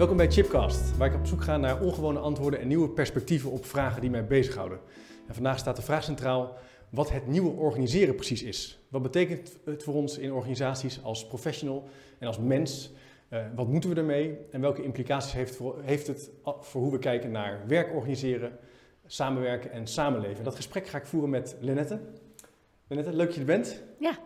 Welkom bij Chipcast, waar ik op zoek ga naar ongewone antwoorden en nieuwe perspectieven op vragen die mij bezighouden. En vandaag staat de vraag centraal wat het nieuwe organiseren precies is. Wat betekent het voor ons in organisaties als professional en als mens? Uh, wat moeten we ermee en welke implicaties heeft, voor, heeft het voor hoe we kijken naar werk organiseren, samenwerken en samenleven? Dat gesprek ga ik voeren met Lenette. Lenette, leuk dat je er bent. Ja.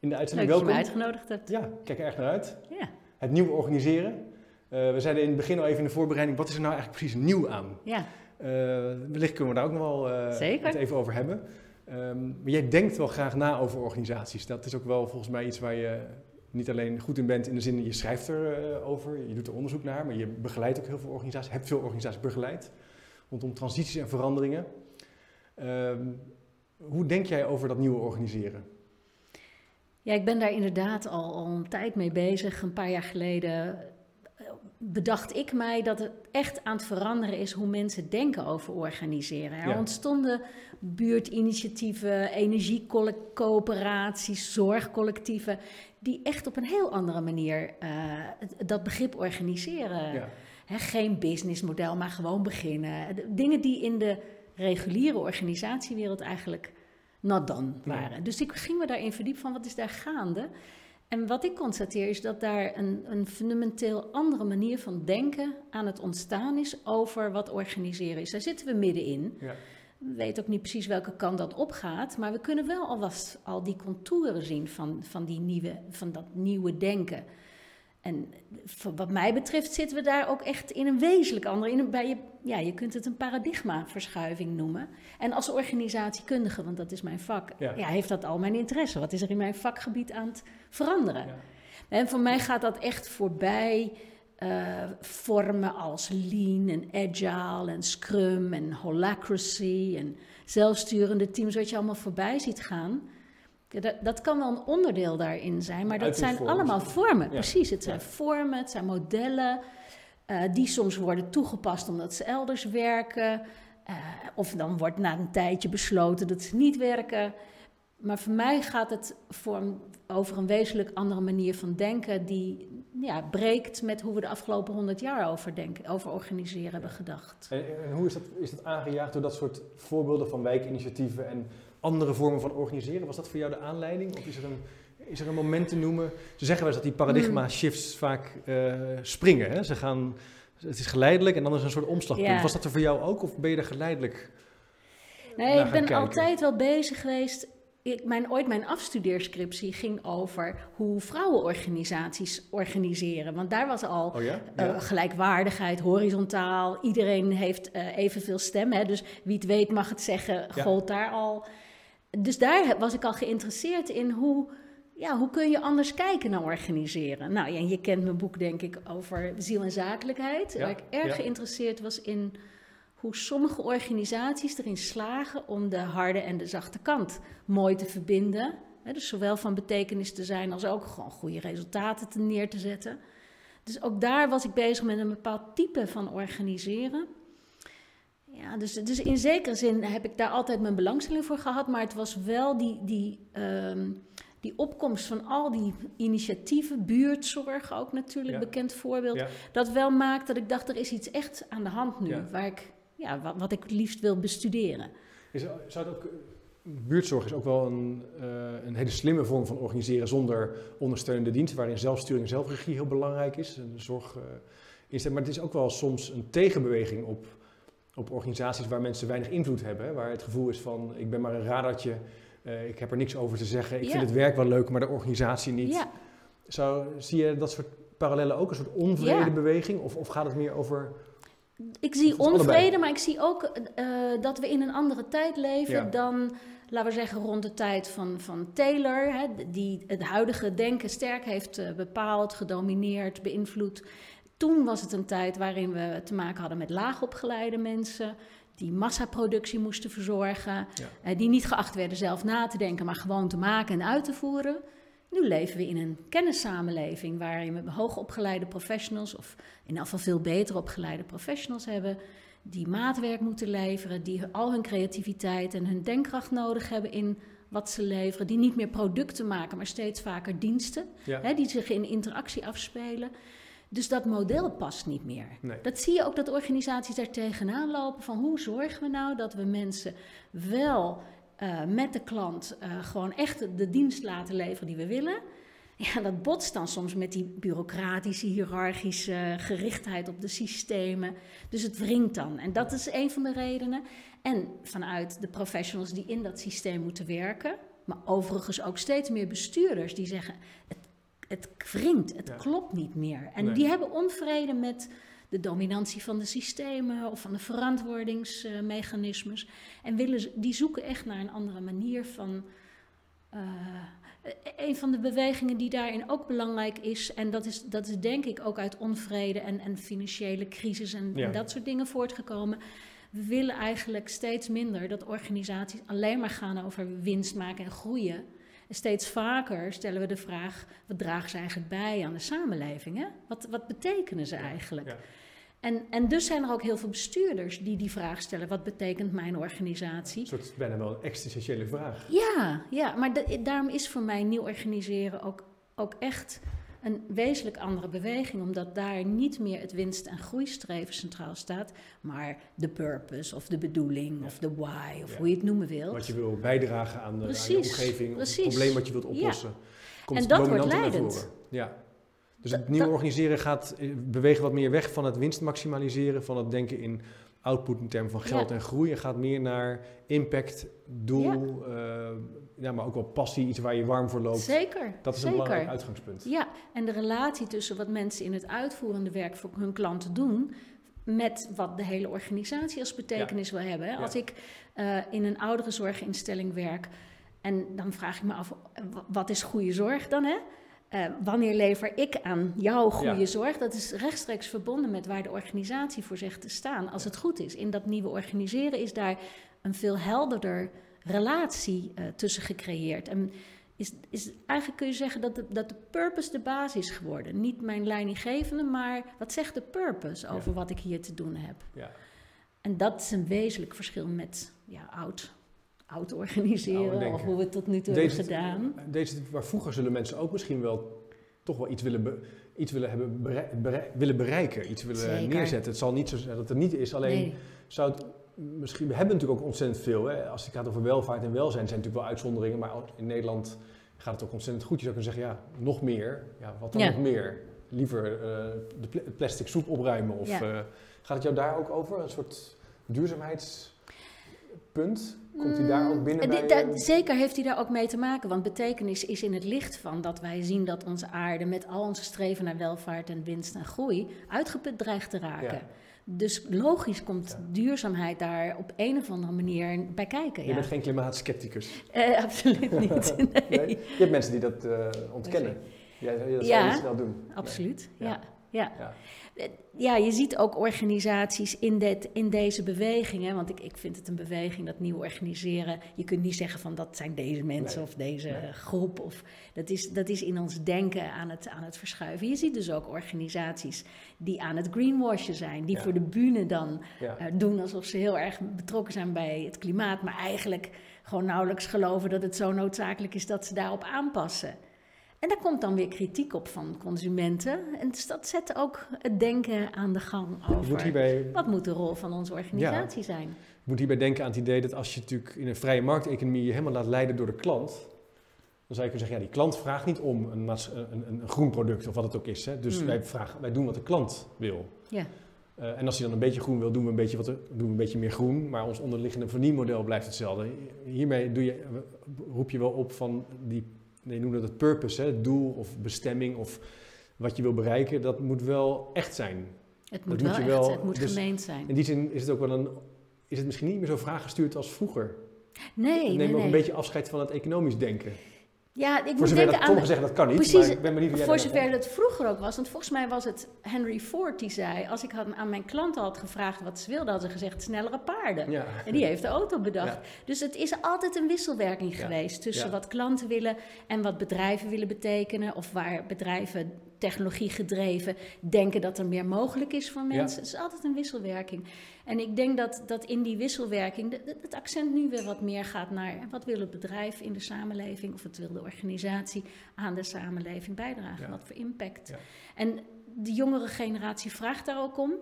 In de uitzending leuk welkom. dat je mij uitgenodigd hebt. Ja, kijk er erg naar uit. Ja. Het nieuwe organiseren. Uh, we zeiden in het begin al even in de voorbereiding, wat is er nou eigenlijk precies nieuw aan? Ja. Uh, wellicht kunnen we daar ook nog wel uh, het even over hebben. Um, maar jij denkt wel graag na over organisaties. Dat is ook wel volgens mij iets waar je niet alleen goed in bent in de zin, je schrijft erover, je doet er onderzoek naar, maar je begeleidt ook heel veel organisaties, hebt veel organisaties begeleid rondom transities en veranderingen. Um, hoe denk jij over dat nieuwe organiseren? Ja, ik ben daar inderdaad al, al een tijd mee bezig. Een paar jaar geleden bedacht ik mij dat het echt aan het veranderen is hoe mensen denken over organiseren. Er Ja. ontstonden buurtinitiatieven, energiecoöperaties, zorgcollectieven, die echt op een heel andere manier eh, dat begrip organiseren. Ja. Geen businessmodel, maar gewoon beginnen. Dingen die in de reguliere organisatiewereld eigenlijk not done waren. Dus ik ging me daarin verdiepen van wat is daar gaande. En wat ik constateer is dat daar een, een fundamenteel andere manier van denken aan het ontstaan is over wat organiseren is. Daar zitten we middenin. Ja. We weten ook niet precies welke kant dat opgaat, maar we kunnen wel alvast al die contouren zien van, van, die nieuwe, van dat nieuwe denken. En wat mij betreft zitten we daar ook echt in een wezenlijk andere. In een, bij je, ja, je kunt het een paradigmaverschuiving noemen. En als organisatiekundige, want dat is mijn vak, Ja. ja. heeft dat al mijn interesse. Wat is er in mijn vakgebied aan het veranderen? Ja. En voor mij gaat dat echt voorbij eh, vormen als lean en agile en scrum en holacracy en zelfsturende teams, wat je allemaal voorbij ziet gaan. Dat, dat kan wel een onderdeel daarin zijn, maar dat zijn allemaal vormen. Ja. Precies, het zijn Ja. vormen, het zijn modellen eh, die soms worden toegepast omdat ze elders werken. Eh, of dan wordt na een tijdje besloten dat ze niet werken. Maar voor mij gaat het voor een- over een wezenlijk andere manier van denken, die ja, breekt met hoe we de afgelopen honderd jaar over, denken, over organiseren hebben gedacht. En, en hoe is dat, is dat aangejaagd door dat soort voorbeelden van wijkinitiatieven en andere vormen van organiseren? Was dat voor jou de aanleiding? Of is er een, is er een moment te noemen? Ze zeggen wel eens dat die paradigma-shifts vaak eh, springen. Hè? Ze gaan, het is geleidelijk en dan is er een soort omslagpunt. Ja. Was dat er voor jou ook of ben je er geleidelijk Nee, ik ben kijken? altijd wel bezig geweest. Ik, mijn, ooit mijn afstudeerscriptie ging over hoe vrouwenorganisaties organiseren. Want daar was al Oh ja? eh, gelijkwaardigheid, horizontaal. Iedereen heeft eh, evenveel stem. Hè? Dus wie het weet mag het zeggen, Ja. gold daar al. Dus daar was ik al geïnteresseerd in hoe, ja, hoe kun je anders kijken naar organiseren. Nou ja, je kent mijn boek denk ik over ziel en zakelijkheid. Ja, Waar ik erg ja. geïnteresseerd was in hoe sommige organisaties erin slagen om de harde en de zachte kant mooi te verbinden. Dus zowel van betekenis te zijn als ook gewoon goede resultaten te neer te zetten. Dus ook daar was ik bezig met een bepaald type van organiseren. Ja, dus, dus in zekere zin heb ik daar altijd mijn belangstelling voor gehad, maar het was wel die, die, ehm, die opkomst van al die initiatieven, buurtzorg ook natuurlijk, Ja. bekend voorbeeld, Ja. dat wel maakt dat ik dacht, er is iets echt aan de hand nu, Ja. waar ik, ja, wat, wat ik het liefst wil bestuderen. Is, zou het ook, buurtzorg is ook wel een, eh, een hele slimme vorm van organiseren zonder ondersteunende dienst, waarin zelfsturing en zelfregie heel belangrijk is. En zorg eh, is maar het is ook wel soms een tegenbeweging op, op organisaties waar mensen weinig invloed hebben. Waar het gevoel is van ik ben maar een radartje, eh, ik heb er niks over te zeggen, ik Ja. vind het werk wel leuk, maar de organisatie niet. Ja, Zou, zie je dat soort parallellen ook, een soort onvrede Ja. beweging? Of, of gaat het meer over... ik zie allebei? onvrede, maar ik zie ook eh, dat we in een andere tijd leven dan, laten we zeggen, rond de tijd van, van Taylor, hè, die het huidige denken sterk heeft eh, bepaald, gedomineerd, beïnvloed. Toen was het een tijd waarin we te maken hadden met laagopgeleide mensen, die massaproductie moesten verzorgen, Ja. eh, die niet geacht werden zelf na te denken, maar gewoon te maken en uit te voeren. Nu leven we in een kennissamenleving waarin we hoogopgeleide professionals, of in ieder geval veel beter opgeleide professionals hebben, die maatwerk moeten leveren, die al hun creativiteit en hun denkkracht nodig hebben in wat ze leveren, die niet meer producten maken, maar steeds vaker diensten, Ja. hè, die zich in interactie afspelen. Dus dat model past niet meer. Nee. Dat zie je ook dat organisaties daar tegenaan lopen van hoe zorgen we nou dat we mensen wel uh, met de klant uh, gewoon echt de dienst laten leveren die we willen. Ja, dat botst dan soms met die bureaucratische, hiërarchische gerichtheid op de systemen. Dus het wringt dan. En dat is een van de redenen. En vanuit de professionals die in dat systeem moeten werken, maar overigens ook steeds meer bestuurders die zeggen: het, het wringt, het Ja. klopt niet meer. En Nee. die hebben onvrede met de dominantie van de systemen of van de verantwoordingsmechanismes. En willen, die zoeken echt naar een andere manier van. eh, een van de bewegingen die daarin ook belangrijk is, en dat is, dat is denk ik ook uit onvrede en, en financiële crisis en, Ja. en dat soort dingen voortgekomen. We willen eigenlijk steeds minder dat organisaties alleen maar gaan over winst maken en groeien. En steeds vaker stellen we de vraag: wat dragen ze eigenlijk bij aan de samenleving? Hè? Wat, wat betekenen ze eigenlijk? Ja. En, en dus zijn er ook heel veel bestuurders die die vraag stellen: wat betekent mijn organisatie? Een soort bijna wel een existentiële vraag. Ja, ja maar da- daarom is voor mij nieuw organiseren ook, ook echt een wezenlijk andere beweging, omdat daar niet meer het winst- en groeistreven centraal staat, maar de purpose of de bedoeling Ja. of de why of Ja. hoe je het noemen wilt. Wat je wil bijdragen aan de, aan je Precies, omgeving, of precies. het probleem wat je wilt oplossen. Komt En dat wordt leidend. voren. Ja. Dus het nieuwe organiseren gaat eh, bewegen wat meer weg van het winst maximaliseren, van het denken in output in termen van geld Ja. en groei. En gaat meer naar impact, doel, ja. ja, maar ook wel passie, iets waar je warm voor loopt. Zeker. Dat is een belangrijk uitgangspunt. Ja, en de relatie tussen wat mensen in het uitvoerende werk voor hun klanten doen. Met wat de hele organisatie als betekenis wil hebben. Als ik eh, in een ouderenzorginstelling werk. En dan vraag ik me af, eh, wa- wat is goede zorg dan? Hè? Eh, wanneer lever ik aan jou goede Ja. zorg? Dat is rechtstreeks verbonden met waar de organisatie voor zegt te staan. Als het goed is. In dat nieuwe organiseren is daar een veel helderder relatie eh, tussen gecreëerd. En is, is eigenlijk kun je zeggen dat de, dat de purpose de basis is geworden. Niet mijn leidinggevende, maar wat zegt de purpose over Ja. wat ik hier te doen heb. Ja. En dat is een wezenlijk verschil met ja, oud, oud organiseren Oude of hoe we het tot nu toe Deze, hebben gedaan. deze, waar vroeger zullen mensen ook misschien wel toch wel iets willen, be- iets willen, hebben willen bereiken, iets willen Zeker. neerzetten. Het zal niet zo zijn dat het er niet is, alleen Nee, zou het misschien, we hebben natuurlijk ook ontzettend veel. Hè? Als het gaat over welvaart en welzijn, zijn natuurlijk wel uitzonderingen, maar in Nederland gaat het ook ontzettend goed. Je zou kunnen zeggen, ja, nog meer. Ja, wat dan Ja. nog meer? Liever eh, de pla- plastic soep opruimen of Ja. eh, gaat het jou daar ook over? Een soort duurzaamheidspunt? Komt hij daar ook binnen bij? di- da- eh, zeker heeft hij daar ook mee te maken, want betekenis is in het licht van dat wij zien dat onze aarde met al onze streven naar welvaart en winst en groei uitgeput dreigt te raken. Ja. Dus logisch komt Ja. duurzaamheid daar op een of andere manier bij kijken. Je Ja. bent geen klimaatskepticus. Eh, absoluut niet. Nee. Nee? Je hebt mensen die dat eh, ontkennen. Jij dat zou Ja, je snel doen. Absoluut, Ja. ja. Ja. Ja. Ja, je ziet ook organisaties in, dit, in deze beweging. Hè, want ik, ik vind het een beweging dat nieuw organiseren. Je kunt niet zeggen van dat zijn deze mensen Nee. of deze Nee. groep. Of, dat, is, dat is in ons denken aan het, aan het verschuiven. Je ziet dus ook organisaties die aan het greenwashen zijn. Die Ja. voor de bühne dan Ja. eh, doen alsof ze heel erg betrokken zijn bij het klimaat. Maar eigenlijk gewoon nauwelijks geloven dat het zo noodzakelijk is dat ze daarop aanpassen. En daar komt dan weer kritiek op van consumenten. En dus dat zet ook het denken aan de gang moet over hierbij wat moet de rol van onze organisatie zijn. Je moet hierbij denken aan het idee dat als je natuurlijk in een vrije markteconomie je helemaal laat leiden door de klant, dan zou je kunnen zeggen, ja, die klant vraagt niet om een, een, een, groen product of wat het ook is. Hè. Dus Hmm. wij, vragen, wij doen wat de klant wil. Ja. Eh, en als hij dan een beetje groen wil, doen we een beetje, wat, doen we een beetje meer groen, maar ons onderliggende verdienmodel blijft hetzelfde. Hiermee doe je, roep je wel op van die, je noemde dat het purpose, hè, het doel of bestemming of wat je wil bereiken, dat moet wel echt zijn. Het moet wel je echt, wel- het moet dus gemeend zijn. In die zin is het ook wel een, is het misschien niet meer zo vraaggestuurd als vroeger. Nee, Neem nee, ook nee. een beetje afscheid van het economisch denken. Ja, ik moet denken dat aan... zeggen dat kan niet, Precies, ik ben benieuwd Voor zover het vroeger ook was, want volgens mij was het Henry Ford die zei... als ik had, aan mijn klanten had gevraagd wat ze wilden, hadden ze gezegd snellere paarden. Ja. En die heeft de auto bedacht. Ja. Dus het is altijd een wisselwerking Ja. geweest tussen wat klanten willen en wat bedrijven willen betekenen. Of waar bedrijven technologie gedreven denken dat er meer mogelijk is voor mensen. Het is altijd een wisselwerking. En ik denk dat, dat in die wisselwerking de- de- het accent nu weer wat meer gaat naar wat wil het bedrijf in de samenleving of wat wil de organisatie aan de samenleving bijdragen. Ja. Wat voor impact. Ja. En de jongere generatie vraagt daar ook om.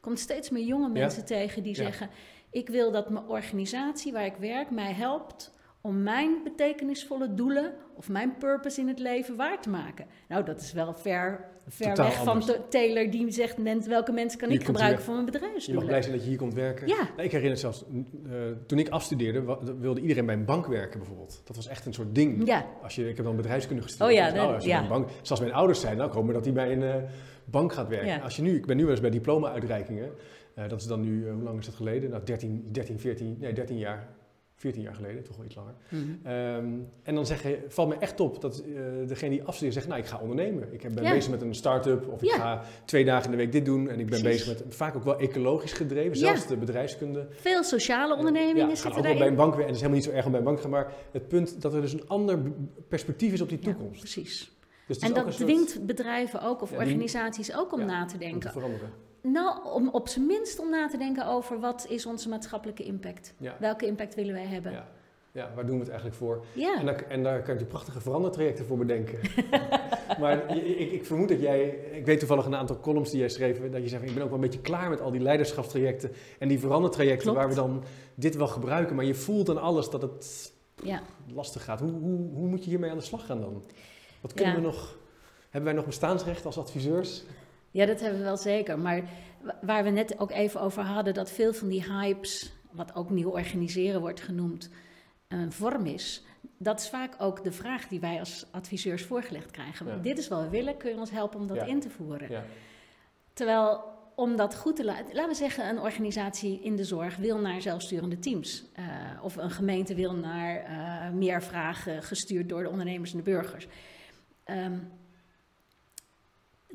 Komt steeds meer jonge mensen tegen die zeggen: Ik wil dat mijn organisatie waar ik werk mij helpt om mijn betekenisvolle doelen of mijn purpose in het leven waar te maken. Nou, dat is wel ver, ver Totaal weg van anders. de Taylor die zegt: "Mens- welke mensen kan Hier ik gebruiken voor mijn Je mag bedrijfsdoelen? blij zijn dat je hier komt werken. Ja. Ik herinner zelfs, eh, toen ik afstudeerde, wilde iedereen bij een bank werken bijvoorbeeld. Dat was echt een soort ding. Ja, Als je, ik heb dan bedrijfskunde gestudeerd. Oh ja, als je ja. bij een bank, zelfs mijn ouders zijn, nou komen dat hij bij een eh, bank gaat werken. Ja. Als je nu, ik ben nu wel eens bij diploma-uitreikingen. Eh, dat is dan nu, hoe lang is dat geleden? Nou, 13, 13, 14, nee, 13 jaar. 14 jaar geleden, toch wel iets langer. Mhm. Ehm, en dan zeggen, valt me echt op dat eh, degene die afstudeert zegt, nou ik ga ondernemen. Ik ben Ja. bezig met een start-up of ik Ja. ga twee dagen in de week dit doen. En ik ben Precies. bezig met, vaak ook wel ecologisch gedreven, Ja. zelfs de bedrijfskunde. veel sociale ondernemingen ja, zitten ook wel bij daarin. een bank. En het is helemaal niet zo erg om bij een bank te gaan. Maar het punt dat er dus een ander perspectief is op die Ja, toekomst. precies. Dus En dat soort- dwingt bedrijven ook of organisaties ook om ja, na te om te denken. veranderen. Nou, om op zijn minst om na te denken over wat is onze maatschappelijke impact? Ja. Welke impact willen wij hebben? Ja. ja, waar doen we het eigenlijk voor? Ja. En, daar, en daar kan je prachtige verandertrajecten voor bedenken. maar ik, ik vermoed dat jij, ik weet toevallig een aantal columns die jij schreef, dat je zei van ik ben ook wel een beetje klaar met al die leiderschapstrajecten en die verandertrajecten Klopt. waar we dan dit wel gebruiken, maar je voelt aan alles dat het ja. lastig gaat. Hoe, hoe, hoe moet je hiermee aan de slag gaan dan? Wat kunnen we nog, hebben wij nog bestaansrecht als adviseurs? Ja, dat hebben we wel zeker. Maar wa- waar we net ook even over hadden, dat veel van die hypes, wat ook nieuw organiseren wordt genoemd, een vorm is. Dat is vaak ook de vraag die wij als adviseurs voorgelegd krijgen. Ja. Dit is wat we willen, kun je ons helpen om dat Ja. in te voeren? Ja. Terwijl om dat goed te laten, laten we zeggen, een organisatie in de zorg wil naar zelfsturende teams. Eh, of een gemeente wil naar eh, meer vragen gestuurd door de ondernemers en de burgers. Ehm,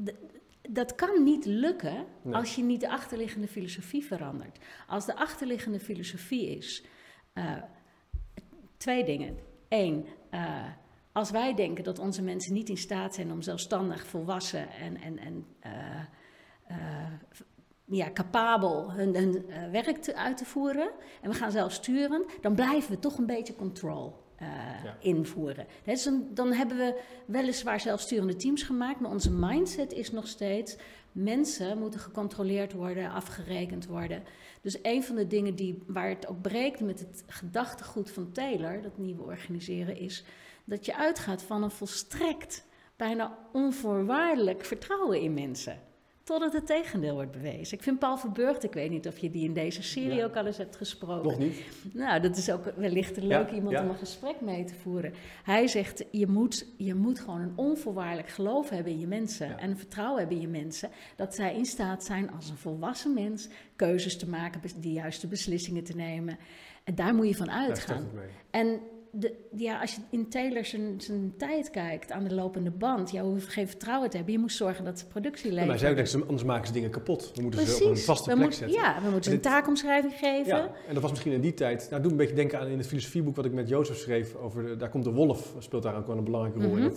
d- dat kan niet lukken Nee. als je niet de achterliggende filosofie verandert. Als de achterliggende filosofie is eh, twee dingen. Eén, eh, als wij denken dat onze mensen niet in staat zijn om zelfstandig, volwassen en, en, en eh, ja, capabel hun, hun werk te, uit te voeren en we gaan zelf sturen, dan blijven we toch een beetje control eh, Ja. invoeren. Dus dan, dan hebben we weliswaar zelfsturende teams gemaakt, maar onze mindset is nog steeds mensen moeten gecontroleerd worden, afgerekend worden. Dus een van de dingen die, waar het ook breekt met het gedachtegoed van Taylor, dat nieuwe organiseren, is dat je uitgaat van een volstrekt, bijna onvoorwaardelijk vertrouwen in mensen. Totdat het tegendeel wordt bewezen. Ik vind Paul Verburgt, ik weet niet of je die in deze serie Ja. ook al eens hebt gesproken. Nog niet? Nou, dat is ook wellicht een leuk Ja, iemand ja. om een gesprek mee te voeren. Hij zegt, je moet, je moet gewoon een onvoorwaardelijk geloof hebben in je mensen. En een vertrouwen hebben in je mensen. Dat zij in staat zijn als een volwassen mens keuzes te maken, de juiste beslissingen te nemen. En daar moet je van uitgaan. En de, ja, als je in Taylor zijn, zijn tijd kijkt aan de lopende band, ja, hoef je geen vertrouwen te hebben. Je moet zorgen dat de productie Ja, maar zij ook denkt, anders maken ze dingen kapot. We moeten ze op een vaste we plek zetten. ja, we moeten ze een taakomschrijving geven. Ja, en dat was misschien in die tijd. Nou, doe een beetje denken aan in het filosofieboek wat ik met Jozef schreef. Over de, daar komt de wolf, speelt daar ook wel een belangrijke rol in. Mhm.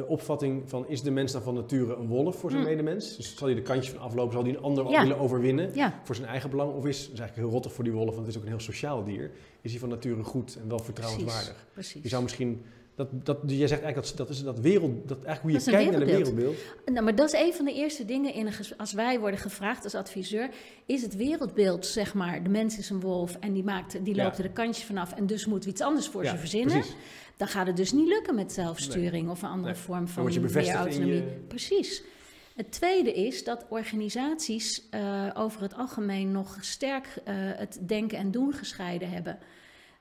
De opvatting van is de mens dan van nature een wolf voor zijn Mm. medemens? Dus zal hij de kantjes van aflopen, zal hij een ander Ja. willen overwinnen Ja, voor zijn eigen belang? Of is, dat is eigenlijk heel rottig voor die wolf, want het is ook een heel sociaal dier. Is hij van nature goed en wel vertrouwenswaardig? precies. Je zou misschien, dat, dat, jij zegt eigenlijk dat, dat is dat wereld, dat eigenlijk hoe je kijkt naar de wereldbeeld. Nou, maar dat is een van de eerste dingen in als wij worden gevraagd als adviseur, is het wereldbeeld, zeg maar, de mens is een wolf en die, maakt, die Ja. loopt er de kantjes vanaf en dus moeten we iets anders voor Ja, ze verzinnen. Precies. Dan gaat het dus niet lukken met zelfsturing of een andere Nee. vorm van meer autonomie. je- Precies. Het tweede is dat organisaties eh, over het algemeen nog sterk eh, het denken en doen gescheiden hebben.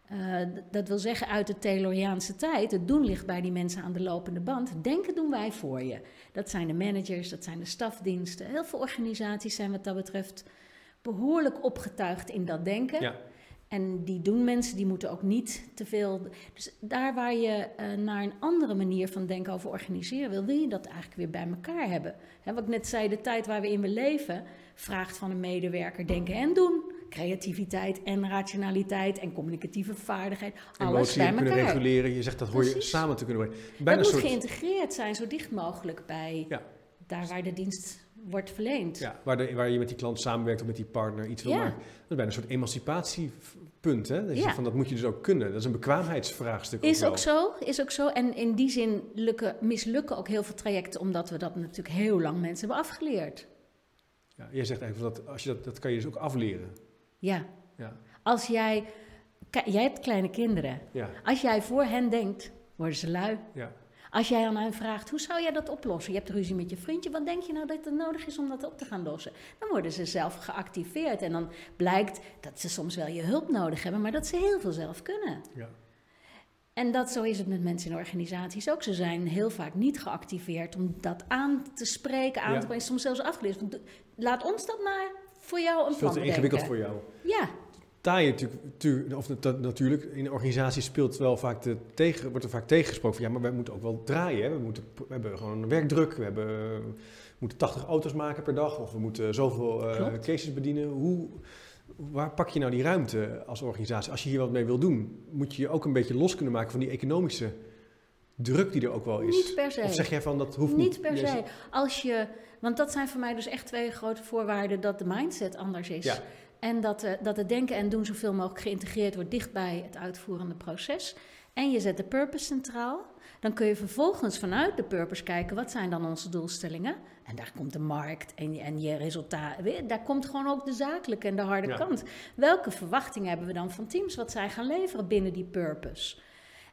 Eh, dat wil zeggen uit de Tayloriaanse tijd, het doen ligt bij die mensen aan de lopende band. Denken doen wij voor je. Dat zijn de managers, dat zijn de stafdiensten. Heel veel organisaties zijn wat dat betreft behoorlijk opgetuigd in dat denken. Ja. En die doen mensen, die moeten ook niet te veel. Dus daar waar je eh, naar een andere manier van denken over organiseren wil, wil je dat eigenlijk weer bij elkaar hebben. Hè, wat ik net zei, de tijd waar we in we leven vraagt van een medewerker denken en doen. Creativiteit en rationaliteit en communicatieve vaardigheid. Alles bij kunnen elkaar. reguleren. Je zegt dat hoor je Precies. samen te kunnen. Dat Bijna moet een soort, geïntegreerd zijn, zo dicht mogelijk bij Ja. daar waar de dienst wordt verleend. ja, waar, de, waar je met die klant samenwerkt of met die partner iets wil Ja. maken. Dat is bijna een soort emancipatie punt. Hè? Dat, Ja. van, dat moet je dus ook kunnen. Dat is een bekwaamheidsvraagstuk. Is ook zo, is ook zo. En in die zin lukken, mislukken ook heel veel trajecten, omdat we dat natuurlijk heel lang mensen hebben afgeleerd. Ja, jij zegt eigenlijk dat, als je dat, dat kan je dus ook afleren. Ja. Ja. Als jij, jij hebt kleine kinderen. Ja, Als jij voor hen denkt, worden ze lui. ja, Als jij aan hen vraagt, hoe zou jij dat oplossen? Je hebt ruzie met je vriendje, wat denk je nou dat er nodig is om dat op te gaan lossen? Dan worden ze zelf geactiveerd en dan blijkt dat ze soms wel je hulp nodig hebben, maar dat ze heel veel zelf kunnen. ja. En dat, zo is het met mensen in organisaties ook. Ze zijn heel vaak niet geactiveerd om dat aan te spreken, aan Ja. te brengen, soms zelfs afgeleerd. Want Laat ons dat maar voor jou een Veel plan te ingewikkeld voor jou. Ja, Taaien natuurlijk, tu- of nat- natuurlijk, in organisaties speelt wel vaak de tegen, wordt er vaak tegengesproken van ja, maar wij moeten ook wel draaien. Hè? We, moeten, we hebben gewoon een werkdruk, we, hebben, we moeten 80 auto's maken per dag of we moeten zoveel eh, cases bedienen. Hoe, waar pak je nou die ruimte als organisatie? Als je hier wat mee wil doen, moet je je ook een beetje los kunnen maken van die economische druk die er ook wel is. niet per se. Of zeg jij van dat hoeft niet? Niet per se. Als je, want dat zijn voor mij dus echt twee grote voorwaarden dat de mindset anders is. Ja. En dat, eh, dat het denken en doen zoveel mogelijk geïntegreerd wordt dicht bij het uitvoerende proces. En je zet de purpose centraal. Dan kun je vervolgens vanuit de purpose kijken, wat zijn dan onze doelstellingen? En daar komt de markt en je, en je resultaat. Daar komt gewoon ook de zakelijke en de harde Ja. kant. Welke verwachtingen hebben we dan van teams wat zij gaan leveren binnen die purpose?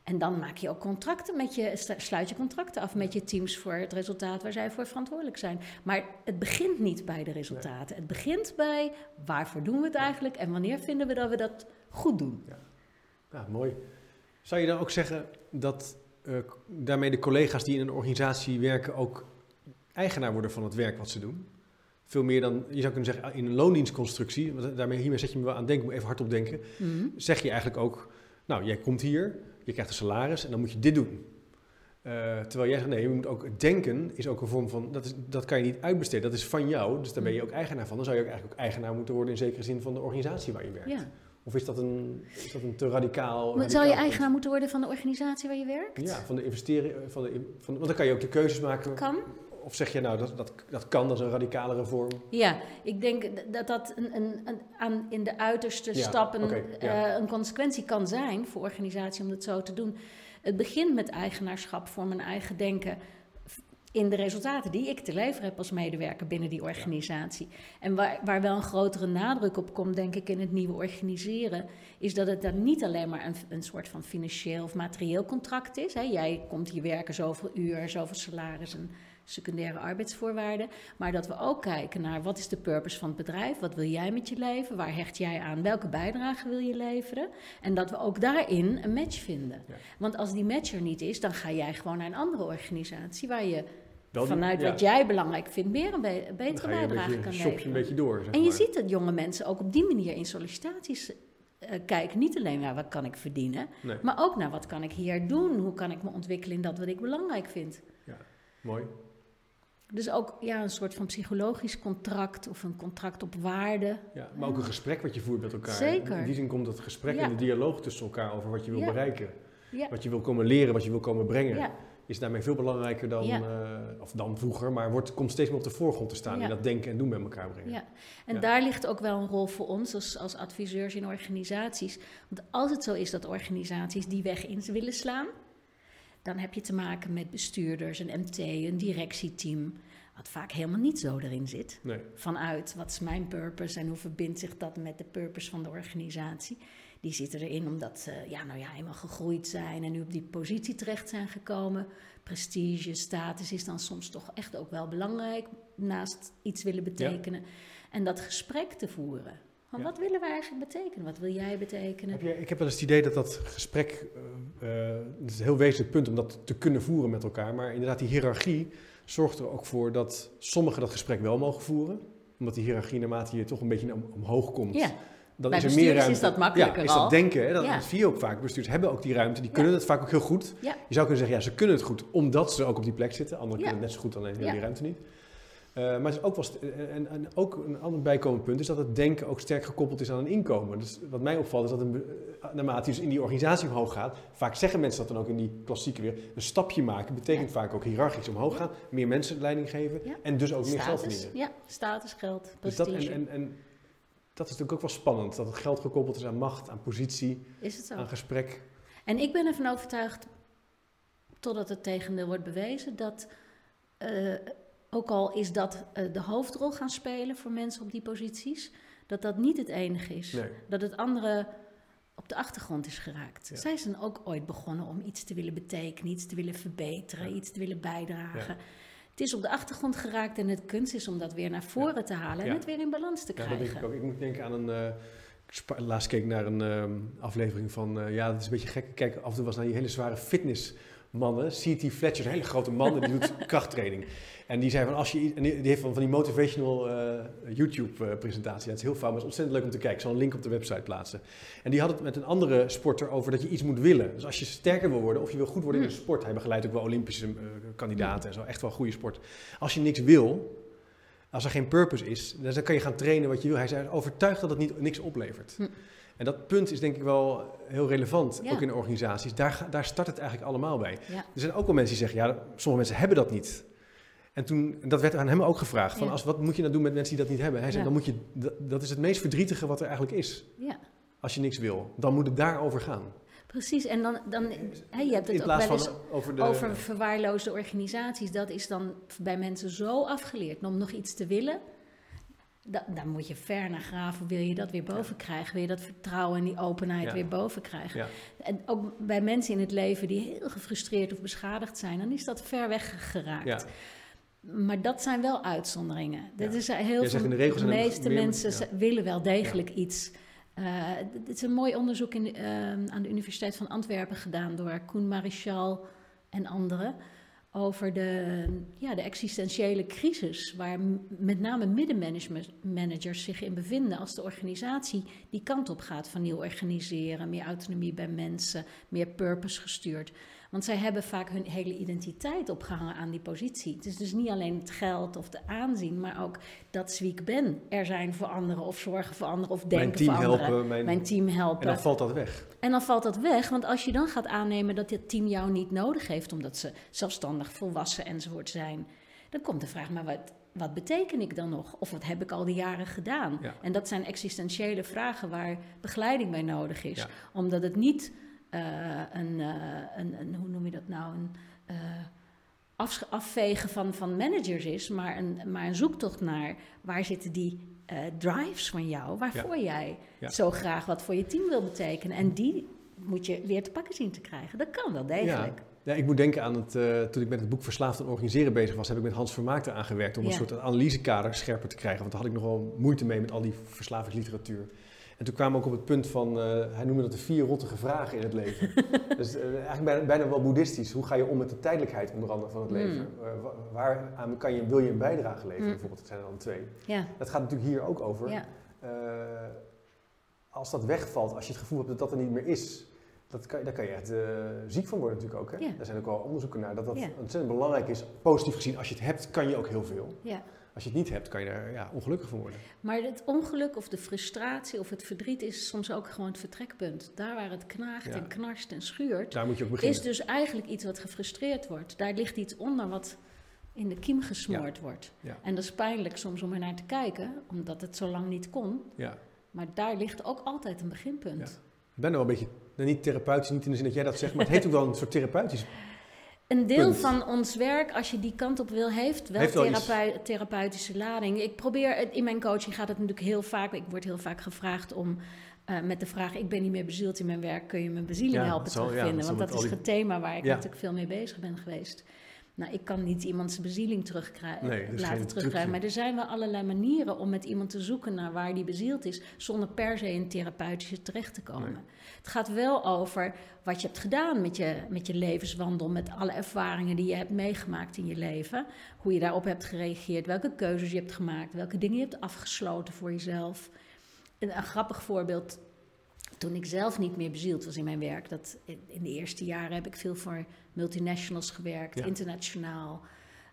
En dan maak je ook contracten met je, sluit je contracten af met je teams voor het resultaat waar zij voor verantwoordelijk zijn. Maar het begint niet bij de resultaten. Het begint bij waarvoor doen we het eigenlijk en wanneer vinden we dat we dat goed doen. Ja, mooi. Zou je dan ook zeggen dat eh, daarmee de collega's die in een organisatie werken ook eigenaar worden van het werk wat ze doen? Veel meer dan, je zou kunnen zeggen, in een loondienstconstructie, want daarmee, hiermee zet je me wel aan denken, moet even hardop denken, Mhm. zeg je eigenlijk ook, nou, jij komt hier, je krijgt een salaris en dan moet je dit doen. Eh, terwijl jij zegt, nee, je moet ook denken is ook een vorm van, dat, is, dat kan je niet uitbesteden, dat is van jou, dus daar ben je ook eigenaar van. Dan zou je ook eigenlijk ook eigenaar moeten worden in zekere zin van de organisatie waar je werkt. Ja. Of is dat een, is dat een te radicaal... Maar Zou je punt? eigenaar moeten worden van de organisatie waar je werkt? Ja, van de investeren, van de, van, want dan kan je ook de keuzes maken. Kan. Of zeg je nou, dat, dat, dat kan, dat is een radicalere vorm. Ja, ik denk dat dat een, een, een, aan, in de uiterste Ja, stappen ja. eh, een consequentie kan zijn voor organisatie om het zo te doen. Het begint met eigenaarschap voor mijn eigen denken in de resultaten die ik te leveren heb als medewerker binnen die organisatie. En waar, waar wel een grotere nadruk op komt, denk ik, in het nieuwe organiseren, is dat het dan niet alleen maar een, een soort van financieel of materieel contract is. Hè. Jij komt hier werken zoveel uur, zoveel salaris en secundaire arbeidsvoorwaarden. Maar dat we ook kijken naar wat is de purpose van het bedrijf? Wat wil jij met je leven? Waar hecht jij aan? Welke bijdrage wil je leveren? En dat we ook daarin een match vinden. Ja. Want als die match er niet is, dan ga jij gewoon naar een andere organisatie waar je die- vanuit ja, wat jij belangrijk vindt meer een, be- een dan betere een bijdrage beetje, kan shop je leveren. een beetje door, zeg En je maar. ziet dat jonge mensen ook op die manier in sollicitaties eh, kijken. Niet alleen naar wat kan ik verdienen, Nee, maar ook naar wat kan ik hier doen? Hoe kan ik me ontwikkelen in dat wat ik belangrijk vind? mooi. Dus ook ja, een soort van psychologisch contract of een contract op waarde. Ja, maar ook een gesprek wat je voert met elkaar. Zeker. In die zin komt het gesprek Ja. en de dialoog tussen elkaar over wat je wil Ja. bereiken. Ja. Wat je wil komen leren, wat je wil komen brengen. Is daarmee veel belangrijker dan, eh, of dan vroeger, maar wordt, komt steeds meer op de voorgrond te staan. In dat denken en doen met elkaar brengen. ja. En daar ligt ook wel een rol voor ons als, als adviseurs in organisaties. Want als het zo is dat organisaties die weg in willen slaan, dan heb je te maken met bestuurders, een MT, een directieteam, wat vaak helemaal niet zo erin zit. Nee. vanuit wat is mijn purpose en hoe verbindt zich dat met de purpose van de organisatie. Die zitten erin omdat ze ja, nou ja, eenmaal gegroeid zijn en nu op die positie terecht zijn gekomen. Prestige, status is dan soms toch echt ook wel belangrijk naast iets willen betekenen. En dat gesprek te voeren. Van Ja. Wat willen we eigenlijk betekenen? Wat wil jij betekenen? Heb je, ik heb wel eens het idee dat dat gesprek, dat is een heel wezenlijk punt om dat te kunnen voeren met elkaar. Maar inderdaad, die hiërarchie zorgt er ook voor dat sommigen dat gesprek wel mogen voeren. Omdat die hiërarchie naarmate je toch een beetje om- omhoog komt. Ja, Dan Bij is er meer ruimte. is dat makkelijker Ja, is dat denken. Hè? Dat, Ja. zie je ook vaak. Bestuurders hebben ook die ruimte. Die Ja. kunnen het vaak ook heel goed. Ja. Je zou kunnen zeggen, ja, ze kunnen het goed omdat ze ook op die plek zitten. Anderen kunnen het net zo goed, alleen hebben die ruimte niet. Eh, maar het is ook wel st- en, en ook een ander bijkomend punt is dat het denken ook sterk gekoppeld is aan een inkomen. Dus wat mij opvalt is dat een, eh, naarmate je dus in die organisatie omhoog gaat, vaak zeggen mensen dat dan ook in die klassieke weer, een stapje maken betekent vaak ook hiërarchisch omhoog Ja. gaan, meer mensen leiding geven Ja. en dus ook meer geld verdienen. Ja, status, geld, Dus dat, prestige. en, en, en dat is natuurlijk ook wel spannend. Dat het geld gekoppeld is aan macht, aan positie, Is het zo? aan gesprek. En ik ben ervan overtuigd, totdat het tegendeel wordt bewezen, dat eh, ook al is dat eh, de hoofdrol gaan spelen voor mensen op die posities, dat dat niet het enige is. Nee. Dat het andere op de achtergrond is geraakt. Ja. Zij zijn ook ooit begonnen om iets te willen betekenen, iets te willen verbeteren, Ja. iets te willen bijdragen. Ja. Het is op de achtergrond geraakt en het kunst is om dat weer naar voren te halen en het weer in balans te Ja, dat krijgen. denk ik ook. Ik moet denken aan een. eh, ik laatst keek naar een ehm, aflevering van. eh, ja, dat is een beetje gek. Kijk, af en toe was naar die hele zware fitnessmannen. C.T. Fletcher, een hele grote man, en die doet krachttraining. En die zei van als je. En die, heeft van, van die motivational eh, YouTube-presentatie. Dat is heel fout, maar is ontzettend leuk om te kijken. Ik zal een link op de website plaatsen. En die had het met een andere sporter over dat je iets moet willen. Dus als je sterker wil worden of je wil goed worden in een Hmm. sport. Hij begeleidt ook wel Olympische eh, kandidaten en zo. Echt wel goede sport. Als je niks wil, als er geen purpose is, dan kan je gaan trainen wat je wil. Hij zei overtuigd dat het niet, niks oplevert. Hm. En dat punt is denk ik wel heel relevant, Ja. ook in organisaties. Daar, daar start het eigenlijk allemaal bij. Ja. Er zijn ook wel mensen die zeggen, ja, sommige mensen hebben dat niet. En toen, dat werd aan hem ook gevraagd, van als, wat moet je nou doen met mensen die dat niet hebben? Hij zei, dan moet je, dat, dat is het meest verdrietige wat er eigenlijk is. Ja, Als je niks wil, dan moet het daarover gaan. precies. En dan, dan je hebt het ook wel eens over de... over verwaarloosde organisaties. Dat is dan bij mensen zo afgeleerd. Om nog iets te willen, da, daar moet je ver naar graven. Wil je dat weer boven krijgen? Wil je dat vertrouwen en die openheid Ja. weer boven krijgen? Ja. En ook bij mensen in het leven die heel gefrustreerd of beschadigd zijn, dan is dat ver weg geraakt. Ja. Maar dat zijn wel uitzonderingen. Dat is heel Jij veel, zegt in de regels de meeste meer- mensen willen wel degelijk iets. Eh, dit is een mooi onderzoek in, eh, aan de Universiteit van Antwerpen gedaan door Koen Marichal en anderen. Over de, ja, de existentiële crisis waar met name middenmanagers zich in bevinden als de organisatie die kant op gaat van nieuw organiseren, meer autonomie bij mensen, meer purpose gestuurd. Want zij hebben vaak hun hele identiteit opgehangen aan die positie. Het is dus niet alleen het geld of de aanzien, maar ook dat wie ik ben. Er zijn voor anderen of zorgen voor anderen of denken mijn team voor anderen. helpen. Mijn, Mijn team helpen. en dan valt dat weg. En dan valt dat weg, want als je dan gaat aannemen dat dit team jou niet nodig heeft, omdat ze zelfstandig, volwassen enzovoort zijn, dan komt de vraag, maar wat, wat beteken ik dan nog? Of wat heb ik al die jaren gedaan? Ja. En dat zijn existentiële vragen waar begeleiding bij nodig is, Ja. omdat het niet een, eh, een, een, hoe noem je dat nou, een eh, afvegen van, van managers is, maar een, maar een zoektocht naar waar zitten die eh, drives van jou, waarvoor jij Ja. zo graag wat voor je team wil betekenen. En die moet je weer te pakken zien te krijgen. Dat kan wel degelijk. Ja, ik moet denken aan het, eh, toen ik met het boek Verslaafd en Organiseren bezig was, heb ik met Hans Vermaak eraan gewerkt om een Ja. soort analysekader scherper te krijgen. Want daar had ik nogal moeite mee met al die verslavingsliteratuur. En toen kwamen we ook op het punt van, eh, hij noemde dat de vier rottige vragen in het leven. dus eh, eigenlijk bijna, bijna wel boeddhistisch. Hoe ga je om met de tijdelijkheid onder andere van het Mm. leven? Eh, wa- waar aan kan je, wil je een bijdrage leveren Mm. bijvoorbeeld? Dat zijn er dan twee. Ja, Dat gaat natuurlijk hier ook over. ja. Als dat wegvalt, als je het gevoel hebt dat dat er niet meer is, dat kan, daar kan je echt ziek van worden natuurlijk ook. Hè? Ja. Daar zijn ook wel onderzoeken naar dat dat Ja. ontzettend belangrijk is. Positief gezien, als je het hebt, kan je ook heel veel. ja. Als je het niet hebt, kan je daar ja, ongelukkig van worden. Maar het ongeluk of de frustratie of het verdriet is soms ook gewoon het vertrekpunt. Daar waar het knaagt Ja. en knarst en schuurt, Daar moet je ook beginnen. is dus eigenlijk iets wat gefrustreerd wordt. Daar ligt iets onder wat in de kiem gesmoord wordt. En dat is pijnlijk soms om er naar te kijken, omdat het zo lang niet kon. Ja. Maar daar ligt ook altijd een beginpunt. Ik ben er wel een beetje, nou, niet therapeutisch, niet in de zin dat jij dat zegt, maar het heeft ook wel een soort therapeutisch. Een deel Punt. van ons werk, als je die kant op wil, heeft wel, Heeft wel therapeutische lading. Ik probeer, het- in mijn coaching gaat het natuurlijk heel vaak, ik word heel vaak gevraagd om eh, met de vraag, ik ben niet meer bezield in mijn werk, kun je mijn bezieling Ja, helpen ja, terugvinden? dat Want dat is het thema waar ik Ja. natuurlijk veel mee bezig ben geweest. Nou, ik kan niet iemand zijn bezieling terugkrijgen, Nee, laten terugkrijgen. Maar er zijn wel allerlei manieren om met iemand te zoeken naar waar die bezield is, zonder per se in therapeutische terecht te komen. Nee. Het gaat wel over wat je hebt gedaan met je, met je levenswandel, met alle ervaringen die je hebt meegemaakt in je leven. Hoe je daarop hebt gereageerd, welke keuzes je hebt gemaakt, welke dingen je hebt afgesloten voor jezelf. Een, een grappig voorbeeld, toen ik zelf niet meer bezield was in mijn werk, dat in, in de eerste jaren heb ik veel voor multinationals gewerkt, Ja. internationaal.